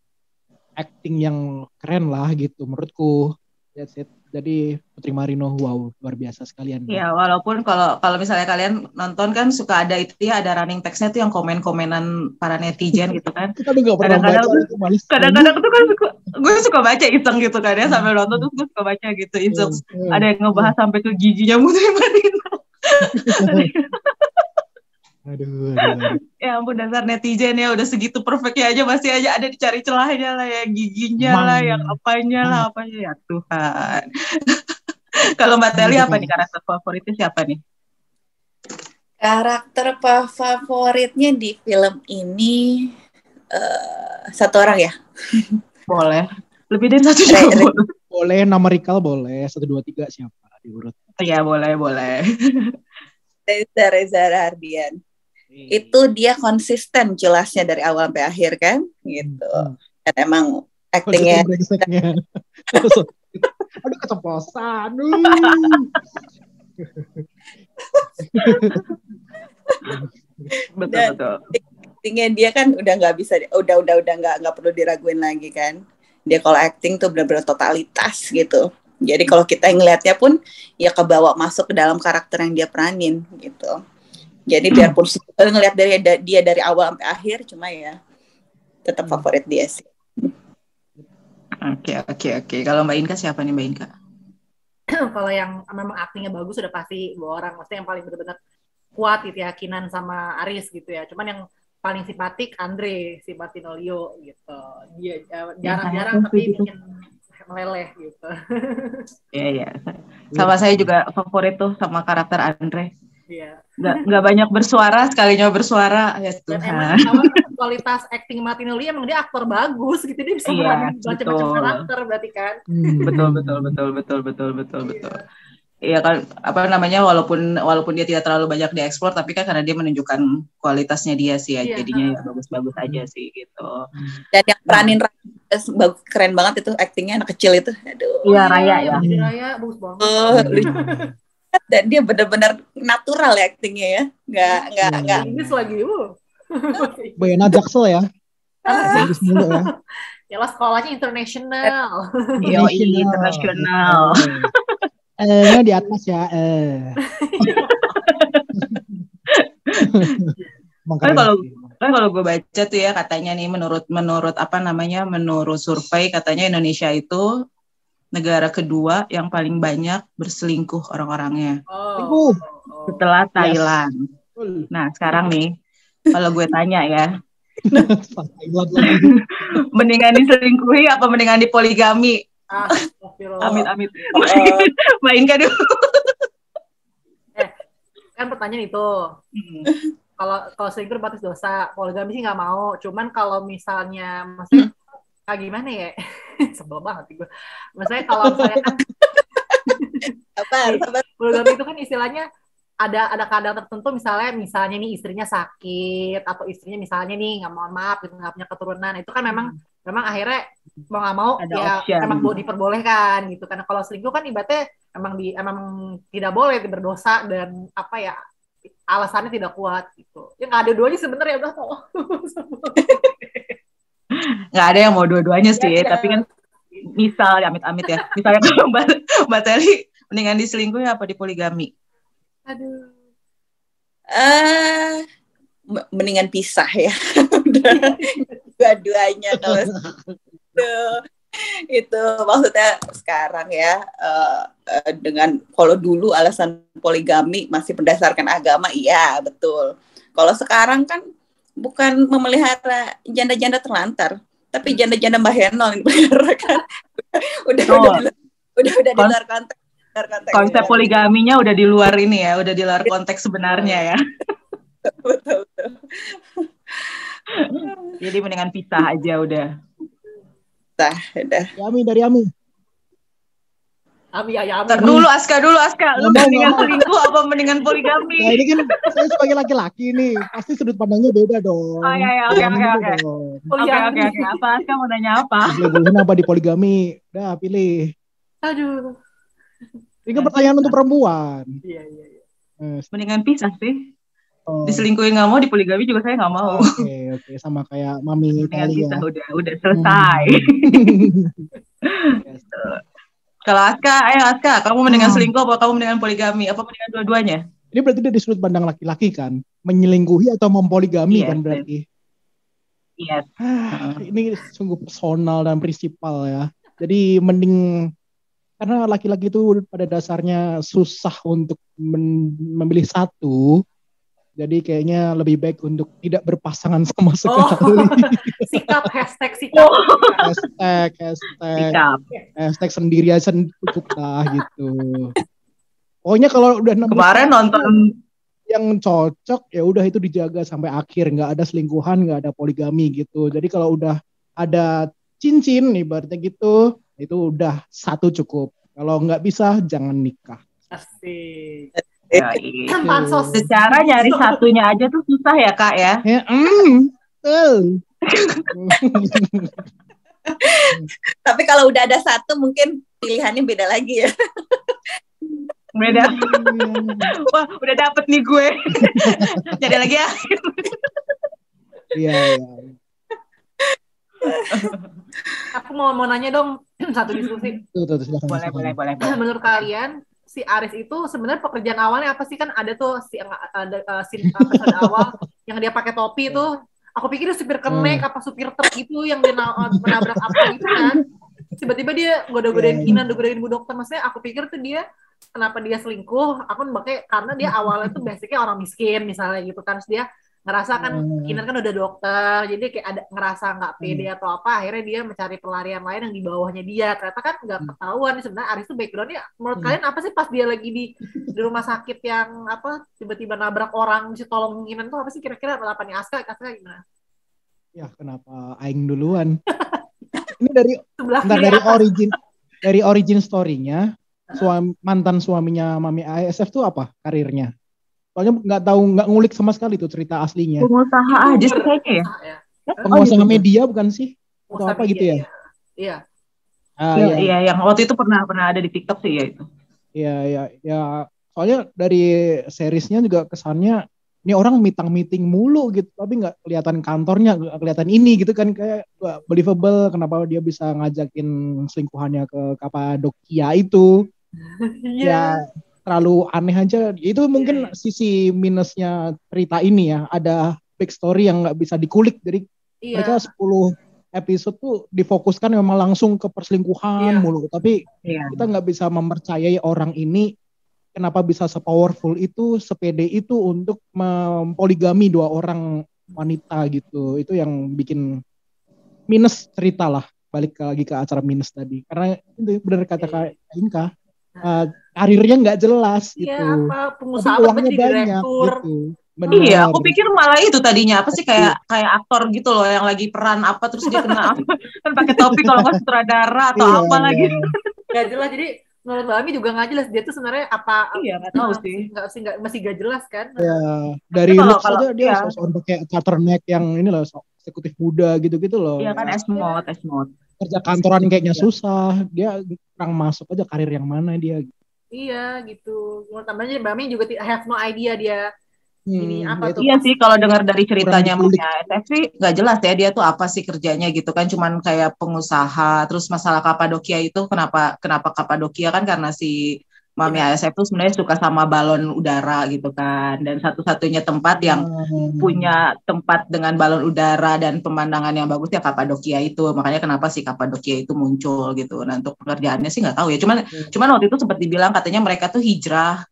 acting yang keren lah gitu menurutku. That's it. Jadi Putri Marino wow luar biasa sekalian. Ya, walaupun kalau kalau misalnya kalian nonton kan suka ada itu ya ada running text-nya tuh yang komen-komenan para netizen gitu kan. Pernah Kadang-kadang. Kadang-kadang tuh kan suka, gue suka baca iseng gitu kan ya sambil nonton tuh gue suka baca gitu iseng. Hmm. Ada yang ngebahas sampai ke giginya Putri Marino. Aduh, aduh, aduh. ya ampun dasar netizen ya udah segitu perfectnya aja masih aja ada dicari celahnya lah ya giginya Mang. lah yang apanya lah apanya ya Tuhan. kalau Mbak Teli apa nih karakter favoritnya siapa nih? Karakter favoritnya di film ini eh, satu orang ya. Boleh. Lebih dari satu Re- juga re- boleh. Boleh nama Rikal boleh satu dua tiga siapa diurut. Iya boleh boleh. Reza Reza Rahardian. Itu dia konsisten jelasnya dari awal sampai akhir kan, gitu. Hmm. Dan emang brengseknya. Aduh keceplosan. Betul Dan- betul. aktingnya dia kan udah nggak bisa, udah udah udah nggak nggak perlu diraguin lagi kan. Dia kalau acting tuh benar-benar totalitas gitu. Jadi kalau kita ngelihatnya pun ya kebawa masuk ke dalam karakter yang dia peranin gitu. Jadi biarpun sebetulnya ngelihat dari dia dari awal sampai akhir, cuma ya tetap favorit dia sih. Oke oke oke. Kalau Mbak Inka siapa nih Mbak Inka? kalau yang memang aktingnya bagus udah pasti dua orang maksudnya yang paling benar-benar kuat gitu ya Kinan sama Aris gitu ya cuman yang paling simpatik Andre si Martinolio gitu dia eh, jarang-jarang sama tapi gitu. bikin meleleh gitu Iya iya. Sama saya juga favorit tuh sama karakter Andre. Iya. Nggak nggak banyak bersuara sekalinya bersuara ya dan emang Tuhan. apa, kualitas acting Martinolio emang dia aktor bagus gitu dia bisa Iya, macam-macam karakter berarti kan Hmm. betul betul betul betul betul betul betul. Iya kan apa namanya walaupun walaupun dia tidak terlalu banyak dieksplor tapi kan karena dia menunjukkan kualitasnya dia sih ya Iya, jadinya ya bagus-bagus aja sih gitu. Dan yang peranin bagus keren banget itu actingnya anak kecil itu. Aduh. Iya Raya ya. Jadi Raya bagus banget Oh. Dan dia benar-benar natural ya actingnya ya. Nggak nggak Iya. nggak Inggris lagi uh. Bayana Jaksel ya. Bagus mulu ya. ya lah sekolahnya international Yo internasional. Eh, nya di atas ya. Eh. Kan kalau kan kalau gue baca tuh ya katanya nih menurut menurut apa namanya menurut survei katanya Indonesia itu negara kedua yang paling banyak berselingkuh orang-orangnya oh, Uh. setelah Thailand. Betul. Nah sekarang nih kalau gue tanya ya mendingan diselingkuhi apa mendingan dipoligami? ah astagfirullah. Amit amit. Oh. Main kan dulu. kan pertanyaan itu Hmm. kalau kalau selingkuh batas dosa poligami sih nggak mau cuman kalau misalnya maksudnya kayak gimana ya? Sebel banget gue maksudnya kalau misalnya kan Sabar, sabar. poligami itu kan istilahnya ada ada keadaan tertentu misalnya misalnya nih istrinya sakit atau istrinya misalnya nih nggak mohon maaf gitu nggak punya keturunan itu kan memang memang akhirnya mau nggak mau Ada ya option. emang boleh diperbolehkan gitu. Karena kalau selingkuh kan ibaratnya emang di emang tidak boleh berdosa dan apa ya alasannya tidak kuat gitu. Ya nggak ada duanya sebenarnya udah tolong nggak ada yang mau dua-duanya sih, iya. tapi kan misal ya amit-amit ya. Misalnya kalau Mbak, Mbak Teli mendingan diselingkuhi apa di poligami? aduh Eh, m- mendingan pisah ya. Udah dua-duanya kalau itu itu maksudnya sekarang ya eh, eh, dengan kalau dulu alasan poligami masih berdasarkan agama iya betul kalau sekarang kan bukan memelihara janda-janda terlantar tapi janda-janda mbak Henol yang dipelihara kan udah Oh. udah di- udah udah di luar konteks luar konteks Konsep poligaminya udah di luar ini ya, udah di luar konteks sebenarnya ya. betul betul Jadi mendingan pisah aja udah. Nah, udah Yami dari Yami. Ami ayam Ntar dulu Aska dulu Aska, lu mendingan selingkuh apa mendingan poligami? Nah ini kan saya sebagai laki-laki nih, pasti sudut pandangnya beda dong. Oh iya iya oke oke oke. Oke oke oke. Apa Aska mau nanya apa? Selingkuhin apa di poligami? Udah pilih. aduh Ini kan pertanyaan untuk perempuan. iya iya iya. Eh, Mendingan pisah sih. oh, Diselingkuhin nggak mau, di poligami juga saya nggak mau. Oke oke sama kayak mami Mendingan tadi ya. pisah udah udah selesai. Yes. Kalau Aska, ayo Aska, kamu mendingan Hmm. selingkuh apa kamu mendingan poligami? Apa mendingan dua-duanya? Ini berarti dari sudut pandang laki-laki kan, menyelingkuhi atau mempoligami Iya, kan yes. berarti. Iya. Ah, ini sungguh personal dan prinsipal ya. Jadi mending karena laki-laki itu pada dasarnya susah untuk men- memilih satu. Jadi kayaknya lebih baik untuk tidak berpasangan sama sekali. sikap hashtag sikap. Hashtag, hashtag, Sikap. hashtag sendiri aja sen- cukup lah gitu. Pokoknya kalau udah nemu Kemarin nonton yang cocok ya udah itu dijaga sampai akhir. Nggak ada selingkuhan nggak ada poligami gitu. Jadi kalau udah ada cincin ibaratnya gitu itu udah satu cukup. Kalau nggak bisa jangan nikah. Asik ya, iya. pansos secara nyari satunya aja tuh susah ya kak ya. ya mm, betul. Tapi kalau udah ada satu mungkin pilihannya beda lagi ya. Beda. Wah udah dapet nih gue. Jadi lagi ya. Iya, iya. aku mau mau nanya dong satu diskusi Tuh, tuh, tuh, silakan, Boleh boleh boleh. boleh. menurut kalian si Aris itu sebenarnya pekerjaan awalnya apa sih? Kan ada tuh si ada uh, scene episode awal yang dia pakai topi itu aku pikir dia supir kenek apa supir truk itu yang dia na- menabrak apa gitu kan. Tiba-tiba dia goda-godain Iya, iya. Kinan goda-godain Bu Dokter. Maksudnya aku pikir tuh dia kenapa dia selingkuh? Aku makanya karena dia awalnya tuh basicnya orang miskin misalnya gitu kan. Terus dia ngerasa kan Hmm. Kinan kan udah dokter jadi kayak ada ngerasa nggak pede atau apa akhirnya dia mencari pelarian lain yang di bawahnya dia ternyata kan nggak ketahuan sebenarnya Aris tuh backgroundnya menurut Hmm. kalian apa sih pas dia lagi di di rumah sakit yang apa tiba-tiba nabrak orang si tolong Kinan tuh apa sih kira-kira delapannya Aska Aska gimana ya kenapa aing duluan ini dari sebelah Bentar, dari atas. origin dari origin story-nya suami mantan suaminya Mami ASF tuh apa karirnya? Soalnya nggak tahu nggak ngulik sama sekali tuh cerita aslinya. Pengusaha aja sih kayaknya ya. ya. Pengusaha media bukan sih? Atau Pengusaha apa gitu media, ya? Iya. Ah, Iya, iya. iya, yang waktu itu pernah pernah ada di TikTok sih ya itu. Iya, iya, ya. Soalnya dari seriesnya juga kesannya ini orang meeting meeting mulu gitu, tapi nggak kelihatan kantornya, nggak kelihatan ini gitu kan kayak nggak believable. Kenapa dia bisa ngajakin selingkuhannya ke Kapadokia itu? Iya. Ya terlalu aneh aja. Itu mungkin sisi minusnya cerita ini ya. Ada backstory yang nggak bisa dikulik. Jadi Iya. mereka 10 episode tuh difokuskan memang langsung ke perselingkuhan Iya. mulu. Tapi Iya. kita nggak bisa mempercayai orang ini kenapa bisa sepowerful itu, sepede itu untuk mempoligami dua orang wanita gitu. Itu yang bikin minus cerita lah. Balik lagi ke acara minus tadi. Karena itu benar kata Kak Inka, uh, karirnya nggak jelas Iya, gitu. apa Tapi pengusaha apa uangnya jadi banyak direktur. gitu. Iya, Benar. aku pikir malah itu tadinya apa sih kayak kayak aktor gitu loh yang lagi peran apa terus dia kena apa kan pakai topi kalau nggak sutradara atau Iya, apa lagi. iya. Gak jelas jadi menurut Mbak Ami juga nggak jelas dia tuh sebenarnya apa Iya, nggak tahu apa sih. nggak sih nggak masih gak jelas kan Ya, dari kalau- looks kalau- aja dia iya. sosok pakai turtleneck yang ini loh, eksekutif muda gitu-gitu loh. Iya kan esmod, esmod. Kerja kantoran kayaknya susah, dia kurang masuk aja karir yang mana dia. Iya gitu. Tambahnya Mbak Ami juga ti- have no idea dia Ini apa tuh? Iya sih kalau dengar dari ceritanya ASF sih nggak jelas ya dia tuh apa sih kerjanya gitu kan. Cuman kayak pengusaha terus masalah Kapadokia itu kenapa kenapa Kapadokia kan karena si Mami Iya. ASF tuh sebenarnya suka sama balon udara gitu kan. Dan satu-satunya tempat yang Hmm. punya tempat dengan balon udara dan pemandangan yang bagus ya Kapadokia itu. Makanya kenapa sih Kapadokia itu muncul gitu. Nah untuk pekerjaannya sih nggak tahu ya. Cuman Hmm. cuman waktu itu sempat dibilang katanya mereka tuh hijrah.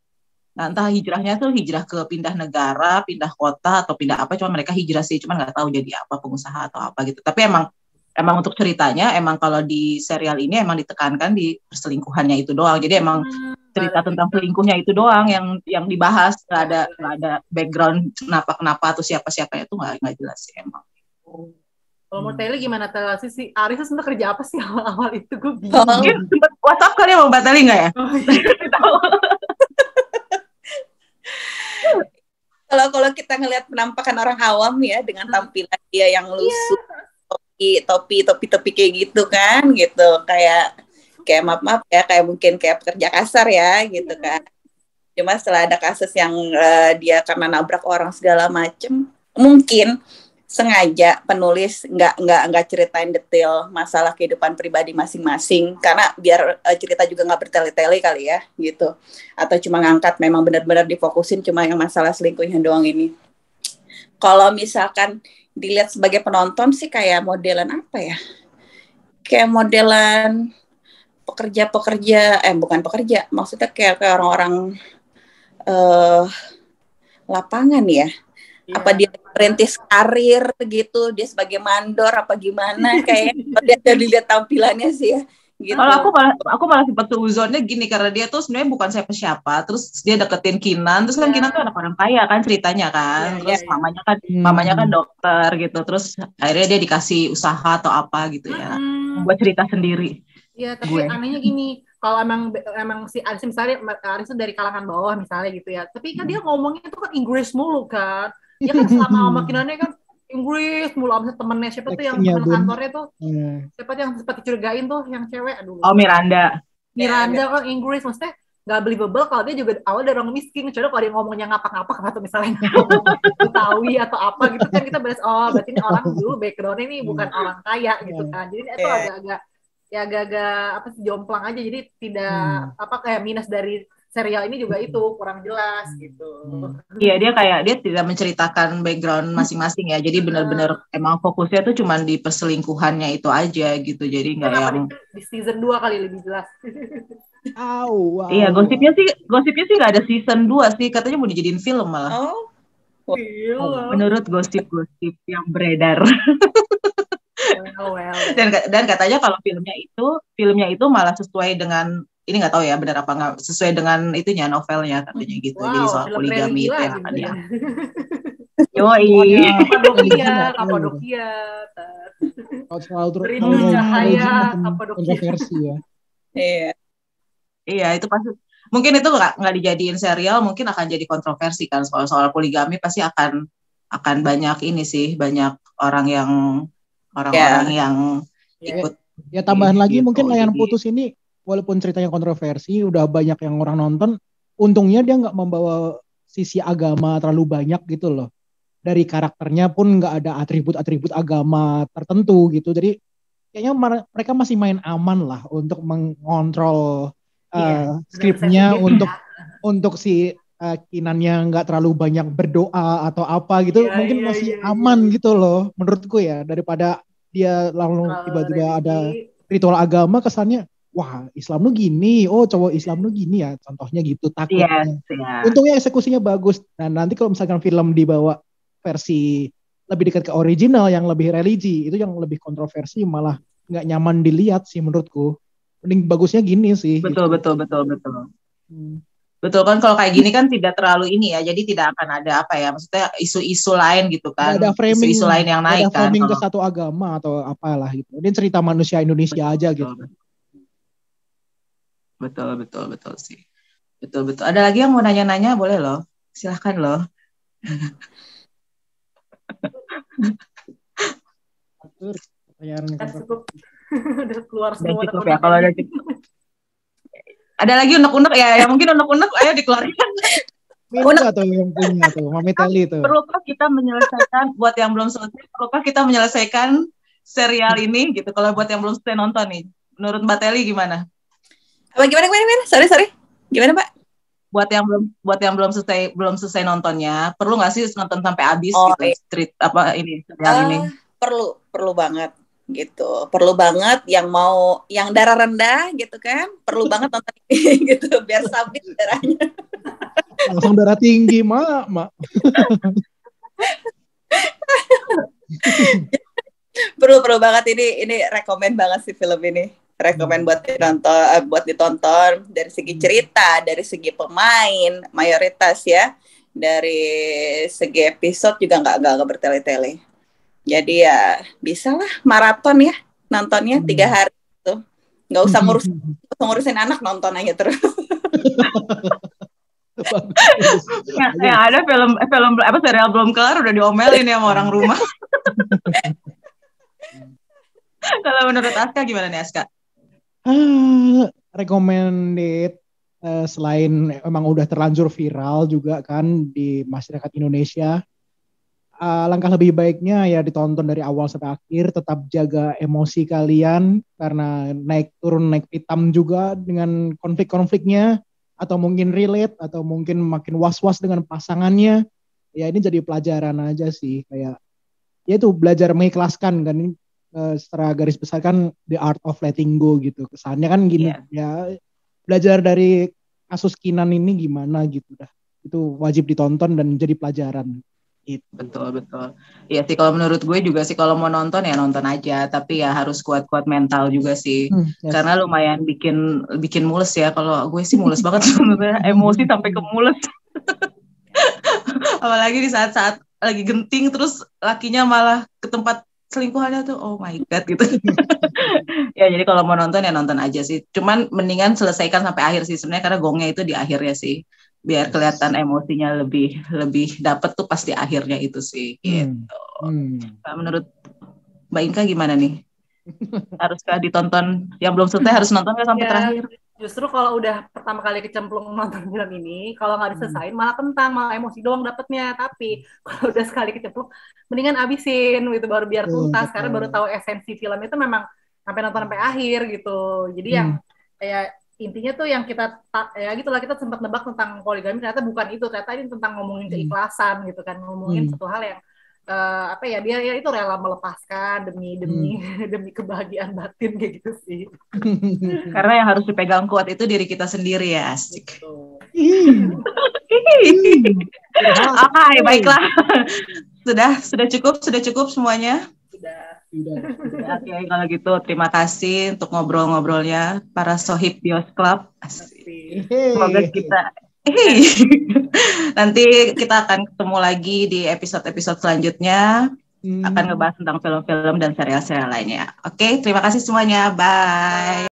Nah entah hijrahnya tuh hijrah ke pindah negara pindah kota atau pindah apa. Cuman mereka hijrah sih. Cuman nggak tahu jadi apa pengusaha atau apa gitu. Tapi emang emang untuk ceritanya emang kalau di serial ini emang ditekankan di perselingkuhannya itu doang. Jadi emang Hmm, cerita tentang selingkuhnya itu doang yang yang dibahas. Nggak ada nggak ada background kenapa kenapa atau siapa siapanya itu nggak nggak jelas sih emang. Kalau mau Tele gimana Tele sih si Aris tuh sebenarnya kerja apa sih awal-awal itu? Gue bingung. Mungkin sempat WhatsApp kali ya mau batalin nggak ya? Oh, iya. tahu. Kalau kalau kita ngelihat penampakan orang awam ya dengan tampilan dia yang lusuh, topi, topi, topi, topi kayak gitu kan, gitu. Kayak kayak maaf maaf ya kayak mungkin kayak pekerja kasar ya gitu kan. Cuma setelah ada kasus yang eh, dia karena nabrak orang segala macem, mungkin sengaja penulis nggak nggak nggak ceritain detail masalah kehidupan pribadi masing-masing karena biar eh, cerita juga nggak bertele-tele kali ya gitu atau cuma ngangkat memang benar-benar difokusin cuma yang masalah selingkuhnya doang ini. Kalau misalkan dilihat sebagai penonton sih kayak modelan apa ya? Kayak modelan pekerja-pekerja eh bukan pekerja, maksudnya kayak kayak orang-orang eh lapangan ya. Iya. Apa dia merintis karir gitu, dia sebagai mandor apa gimana kayak dia dari lihat tampilannya sih ya. Gitu. Kalau aku malah aku malah sempat seuzonnya gini karena dia tuh sebenarnya bukan siapa-siapa, terus dia deketin Kinan, terus kan Iya. Kinan tuh anak orang kaya kan ceritanya kan, Iya, terus iya, iya. mamanya kan Hmm. mamanya kan dokter gitu, terus akhirnya dia dikasih usaha atau apa gitu ya, Hmm. buat cerita sendiri. Iya, tapi gue. anehnya gini, kalau emang emang si Aris misalnya Aris itu dari kalangan bawah misalnya gitu ya, tapi kan dia ngomongnya itu kan Inggris mulu kan. Dia kan selama sama Kinannya kan Inggris mulu sama temennya siapa tuh yang ya, temen Bun. kantornya tuh Iya. siapa tuh yang sempat dicurigain tuh yang cewek aduh Oh Miranda, Miranda kan Inggris maksudnya nggak believable kalau dia juga awal dari orang miskin kecuali kalau dia ngomongnya ngapak-ngapak atau misalnya ngomong Betawi atau apa gitu kan kita bahas oh berarti ini orang dulu backgroundnya ini bukan orang kaya gitu kan jadi itu Iya. agak-agak ya agak-agak apa sih jomplang aja jadi tidak Hmm. apa kayak minus dari serial ini juga itu kurang jelas gitu Hmm. iya dia kayak dia tidak menceritakan background masing-masing ya, jadi benar-benar emang fokusnya tuh cuman di perselingkuhannya itu aja gitu, jadi nggak yang di, season 2 kali lebih jelas Au, wow. Iya, gosipnya sih gosipnya sih nggak ada season 2 sih, katanya mau dijadiin film malah. Oh, Gila. Menurut gosip-gosip yang beredar. well, well. dan dan katanya kalau filmnya itu filmnya itu malah sesuai dengan ini nggak tahu ya benar apa nggak sesuai dengan itunya novelnya katanya gitu. Jadi Wow, soal film poligami itu yang akan dia. Yoi. Kapadokia, Kapadokia. selalu terus Berindu kalau cahaya, Kapadokia. kontroversi ya. iya. Iya, itu pasti mungkin itu nggak nggak dijadiin serial, mungkin akan jadi kontroversi kan soal soal poligami pasti akan akan banyak ini sih, banyak orang yang orang-orang yang Ya. ikut Ya tambahan lagi Gitu, mungkin layan putus ini walaupun ceritanya kontroversi, udah banyak yang orang nonton, untungnya dia nggak membawa sisi agama terlalu banyak gitu loh. Dari karakternya pun nggak ada atribut-atribut agama tertentu gitu. Jadi kayaknya mereka masih main aman lah untuk mengontrol Iya, uh, skripnya untuk untuk si uh, Kinannya nggak terlalu banyak berdoa atau apa gitu, Iya, mungkin iya, masih iya, iya. aman gitu loh menurutku ya daripada dia lalu Kalau tiba-tiba ada ritual agama kesannya wah Islam lu gini oh cowok Islam lu gini ya contohnya gitu takutnya yes, ya. untungnya eksekusinya bagus dan nanti kalau misalkan film dibawa versi lebih dekat ke original yang lebih religi itu yang lebih kontroversi malah nggak nyaman dilihat sih menurutku mending bagusnya gini sih. Betul, gitu. betul, betul, betul. Hmm. Betul kan kalau kayak gini kan tidak terlalu ini ya, jadi tidak akan ada apa ya, maksudnya isu-isu lain gitu kan, ada framing, isu-isu lain yang naik ada kan. framing ke satu agama atau apalah gitu. Ini cerita manusia Indonesia aja gitu. Betul, betul, betul, betul sih. Betul, betul. Ada lagi yang mau nanya-nanya, boleh loh. Silahkan loh. Pertanyaan udah keluar Udah semua cukup ya, kalau ada cukup. Ada lagi unek-unek ya, ya mungkin unek-unek, ayo dikeluarkan. Minta tuh yang punya tuh, Mami Teli tuh. Perlukah kita menyelesaikan, buat yang belum selesai, perlukah kita menyelesaikan serial ini gitu, kalau buat yang belum selesai nonton nih. Menurut Mbak Teli gimana? Apa gimana gimana gimana? Sorry sorry. Gimana Pak? buat yang belum buat yang belum selesai belum selesai nontonnya perlu nggak sih nonton sampai habis Oh, gitu iya. street apa ini serial Ah, ini perlu perlu banget gitu. Perlu banget yang mau yang darah rendah gitu kan perlu banget nonton ini gitu biar stabil darahnya. Langsung darah tinggi, mak, mak. perlu perlu banget ini ini rekomend banget sih film ini. Rekomend buat ditonton eh, buat ditonton dari segi cerita dari segi pemain mayoritas ya. Dari segi episode juga nggak nggak bertele-tele jadi ya bisa lah maraton ya nontonnya tiga hari tuh nggak usah ngurus nggak usah ngurusin anak nonton aja terus. Yang, yang ada film eh, film apa serial belum kelar udah diomelin ya sama orang rumah. Kalau menurut Aska gimana nih Aska? Ah, recommended eh, selain emang udah terlanjur viral juga kan di masyarakat Indonesia. Ah, langkah lebih baiknya ya ditonton dari awal sampai akhir, tetap jaga emosi kalian karena naik turun naik pitam juga dengan konflik-konfliknya atau mungkin relate atau mungkin makin was-was dengan pasangannya. Ya ini jadi pelajaran aja sih kayak ya itu belajar mengikhlaskan kan ini eh, secara garis besar kan the art of letting go gitu kesannya kan gini Iya. ya belajar dari kasus Kinan ini gimana gitu dah itu wajib ditonton dan jadi pelajaran gitu. betul betul. Iya sih kalau menurut gue juga sih kalau mau nonton ya nonton aja tapi ya harus kuat-kuat mental juga sih. Hmm, yes. karena lumayan bikin bikin mules ya kalau gue sih mules banget sebenarnya emosi sampai ke mules. Apalagi di saat-saat lagi genting terus lakinya malah ke tempat selingkuhannya tuh oh my god gitu. Ya jadi kalau mau nonton ya nonton aja sih. Cuman mendingan selesaikan sampai akhir sih sebenarnya karena gongnya itu di akhirnya sih biar kelihatan emosinya lebih lebih dapet tuh pas di akhirnya itu sih gitu. Hmm. Nah, menurut Mbak Inka gimana nih haruskah ditonton yang belum selesai harus nonton nggak sampai Ya, terakhir Justru kalau udah pertama kali kecemplung nonton film ini, kalau nggak diselesain malah kentang, malah emosi doang dapetnya. Tapi kalau udah sekali kecemplung, mendingan abisin gitu baru biar tuntas. betul. Karena baru tahu esensi film itu memang sampai nonton sampai akhir gitu. Jadi yang kayak intinya tuh yang kita ta- ya gitulah kita sempat nebak tentang poligami ternyata bukan itu ternyata ini tentang ngomongin Hmm. keikhlasan gitu kan ngomongin Hmm. satu hal yang eh, apa ya dia ya itu rela melepaskan demi demi Hmm. demi kebahagiaan batin kayak gitu sih. karena yang harus dipegang kuat itu diri kita sendiri ya asik Ih, Oke, baiklah. sudah, sudah cukup, sudah cukup semuanya. Sudah. Udah. Oke, kalau gitu terima kasih untuk ngobrol-ngobrolnya para sohib Bios Club. Asik. Semoga kita nanti kita akan ketemu lagi di episode-episode selanjutnya Hmm. akan ngebahas tentang film-film dan serial-serial lainnya. Oke, terima kasih semuanya. Bye.